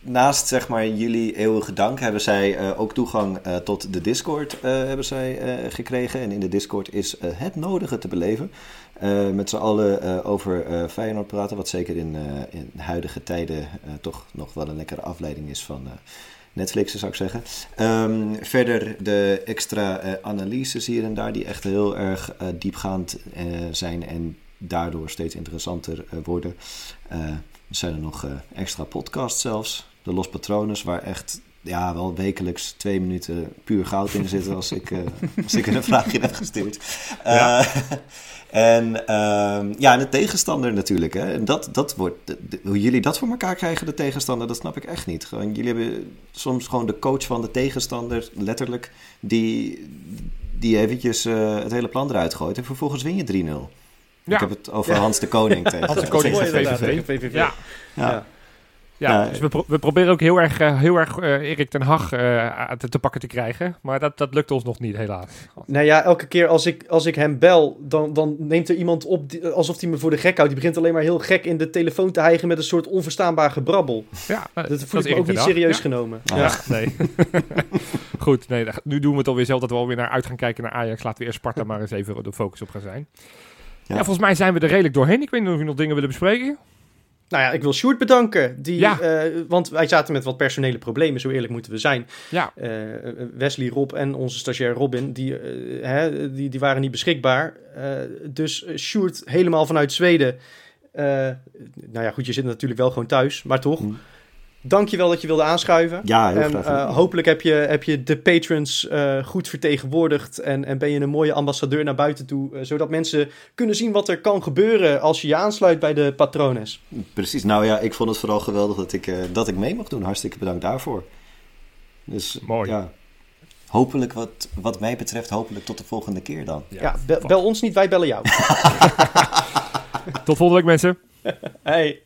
naast zeg maar jullie eeuwige dank hebben zij eh, ook toegang eh, tot de Discord eh, hebben zij, eh, gekregen. En in de Discord is eh, het nodige te beleven. Eh, met z'n allen eh, over eh, Feyenoord praten. Wat zeker in, eh, in huidige tijden eh, toch nog wel een lekkere afleiding is van Netflix, zou ik zeggen. Ehm, verder de extra eh, analyses hier en daar die echt heel erg eh, diepgaand eh, zijn. En daardoor steeds interessanter worden. Er zijn er nog extra podcasts zelfs. De Los Patrones, waar echt ja, wel wekelijks twee minuten puur goud in zit als ik, als ik een vraagje heb gestuurd. Ja. En ehm, ja, en de tegenstander natuurlijk. Hè. En dat, dat wordt, de- de- hoe jullie dat voor elkaar krijgen, de tegenstander, dat snap ik echt niet. Gewoon, jullie hebben soms gewoon de coach van de tegenstander, letterlijk, die, die eventjes eh, het hele plan eruit gooit. En vervolgens win je 3-0. Ja. Ik heb het over Hans de Koning tegen. Hans de Koning VVV. tegen VVV. Ja, Ja. Ja. dus we, pro- we proberen ook heel erg, eh, heel erg eh, Erik ten Hag eh, te, te pakken te krijgen. Maar dat, dat lukt ons nog niet, helaas. Nou ja, elke keer als ik, als ik hem bel, dan, dan neemt er iemand op die- alsof hij me voor de gek houdt. Die begint alleen maar heel gek in de telefoon te hijgen met een soort onverstaanbaar gebrabbel. Ja, eh, Dat voel is ik me ook niet serieus Ja. genomen. Ah. Ja. Nee. Goed, nee, nu doen we het alweer zelf dat we alweer naar uit gaan kijken naar Ajax. Laten we eerst Sparta maar eens even de focus op gaan zijn. Ja. Ja. volgens mij zijn we er redelijk doorheen. Ik weet niet of jullie nog dingen willen bespreken. Nou ja, ik wil Sjoerd bedanken. Die, Ja. eh, want wij zaten met wat personele problemen, zo eerlijk moeten we zijn. Ja, Eh, Wesley, Rob en onze stagiair Robin, die, eh, hè, die, die waren niet beschikbaar. Eh, dus Sjoerd helemaal vanuit Zweden. Eh, nou ja, goed, je zit natuurlijk wel gewoon thuis, maar toch. Hm. Dank je wel dat je wilde aanschuiven. Ja, heel en graag. eh, hopelijk heb je, heb je de patrons eh, goed vertegenwoordigd en, en ben je een mooie ambassadeur naar buiten toe, eh, zodat mensen kunnen zien wat er kan gebeuren als je je aansluit bij de patrones. Precies. Nou ja, ik vond het vooral geweldig dat ik, eh, dat ik mee mocht doen. Hartstikke bedankt daarvoor. Dus Mooi. ja. Hopelijk, wat, wat mij betreft, hopelijk tot de volgende keer dan. Ja, bel, bel ons niet, wij bellen jou. tot volgende week mensen. hey.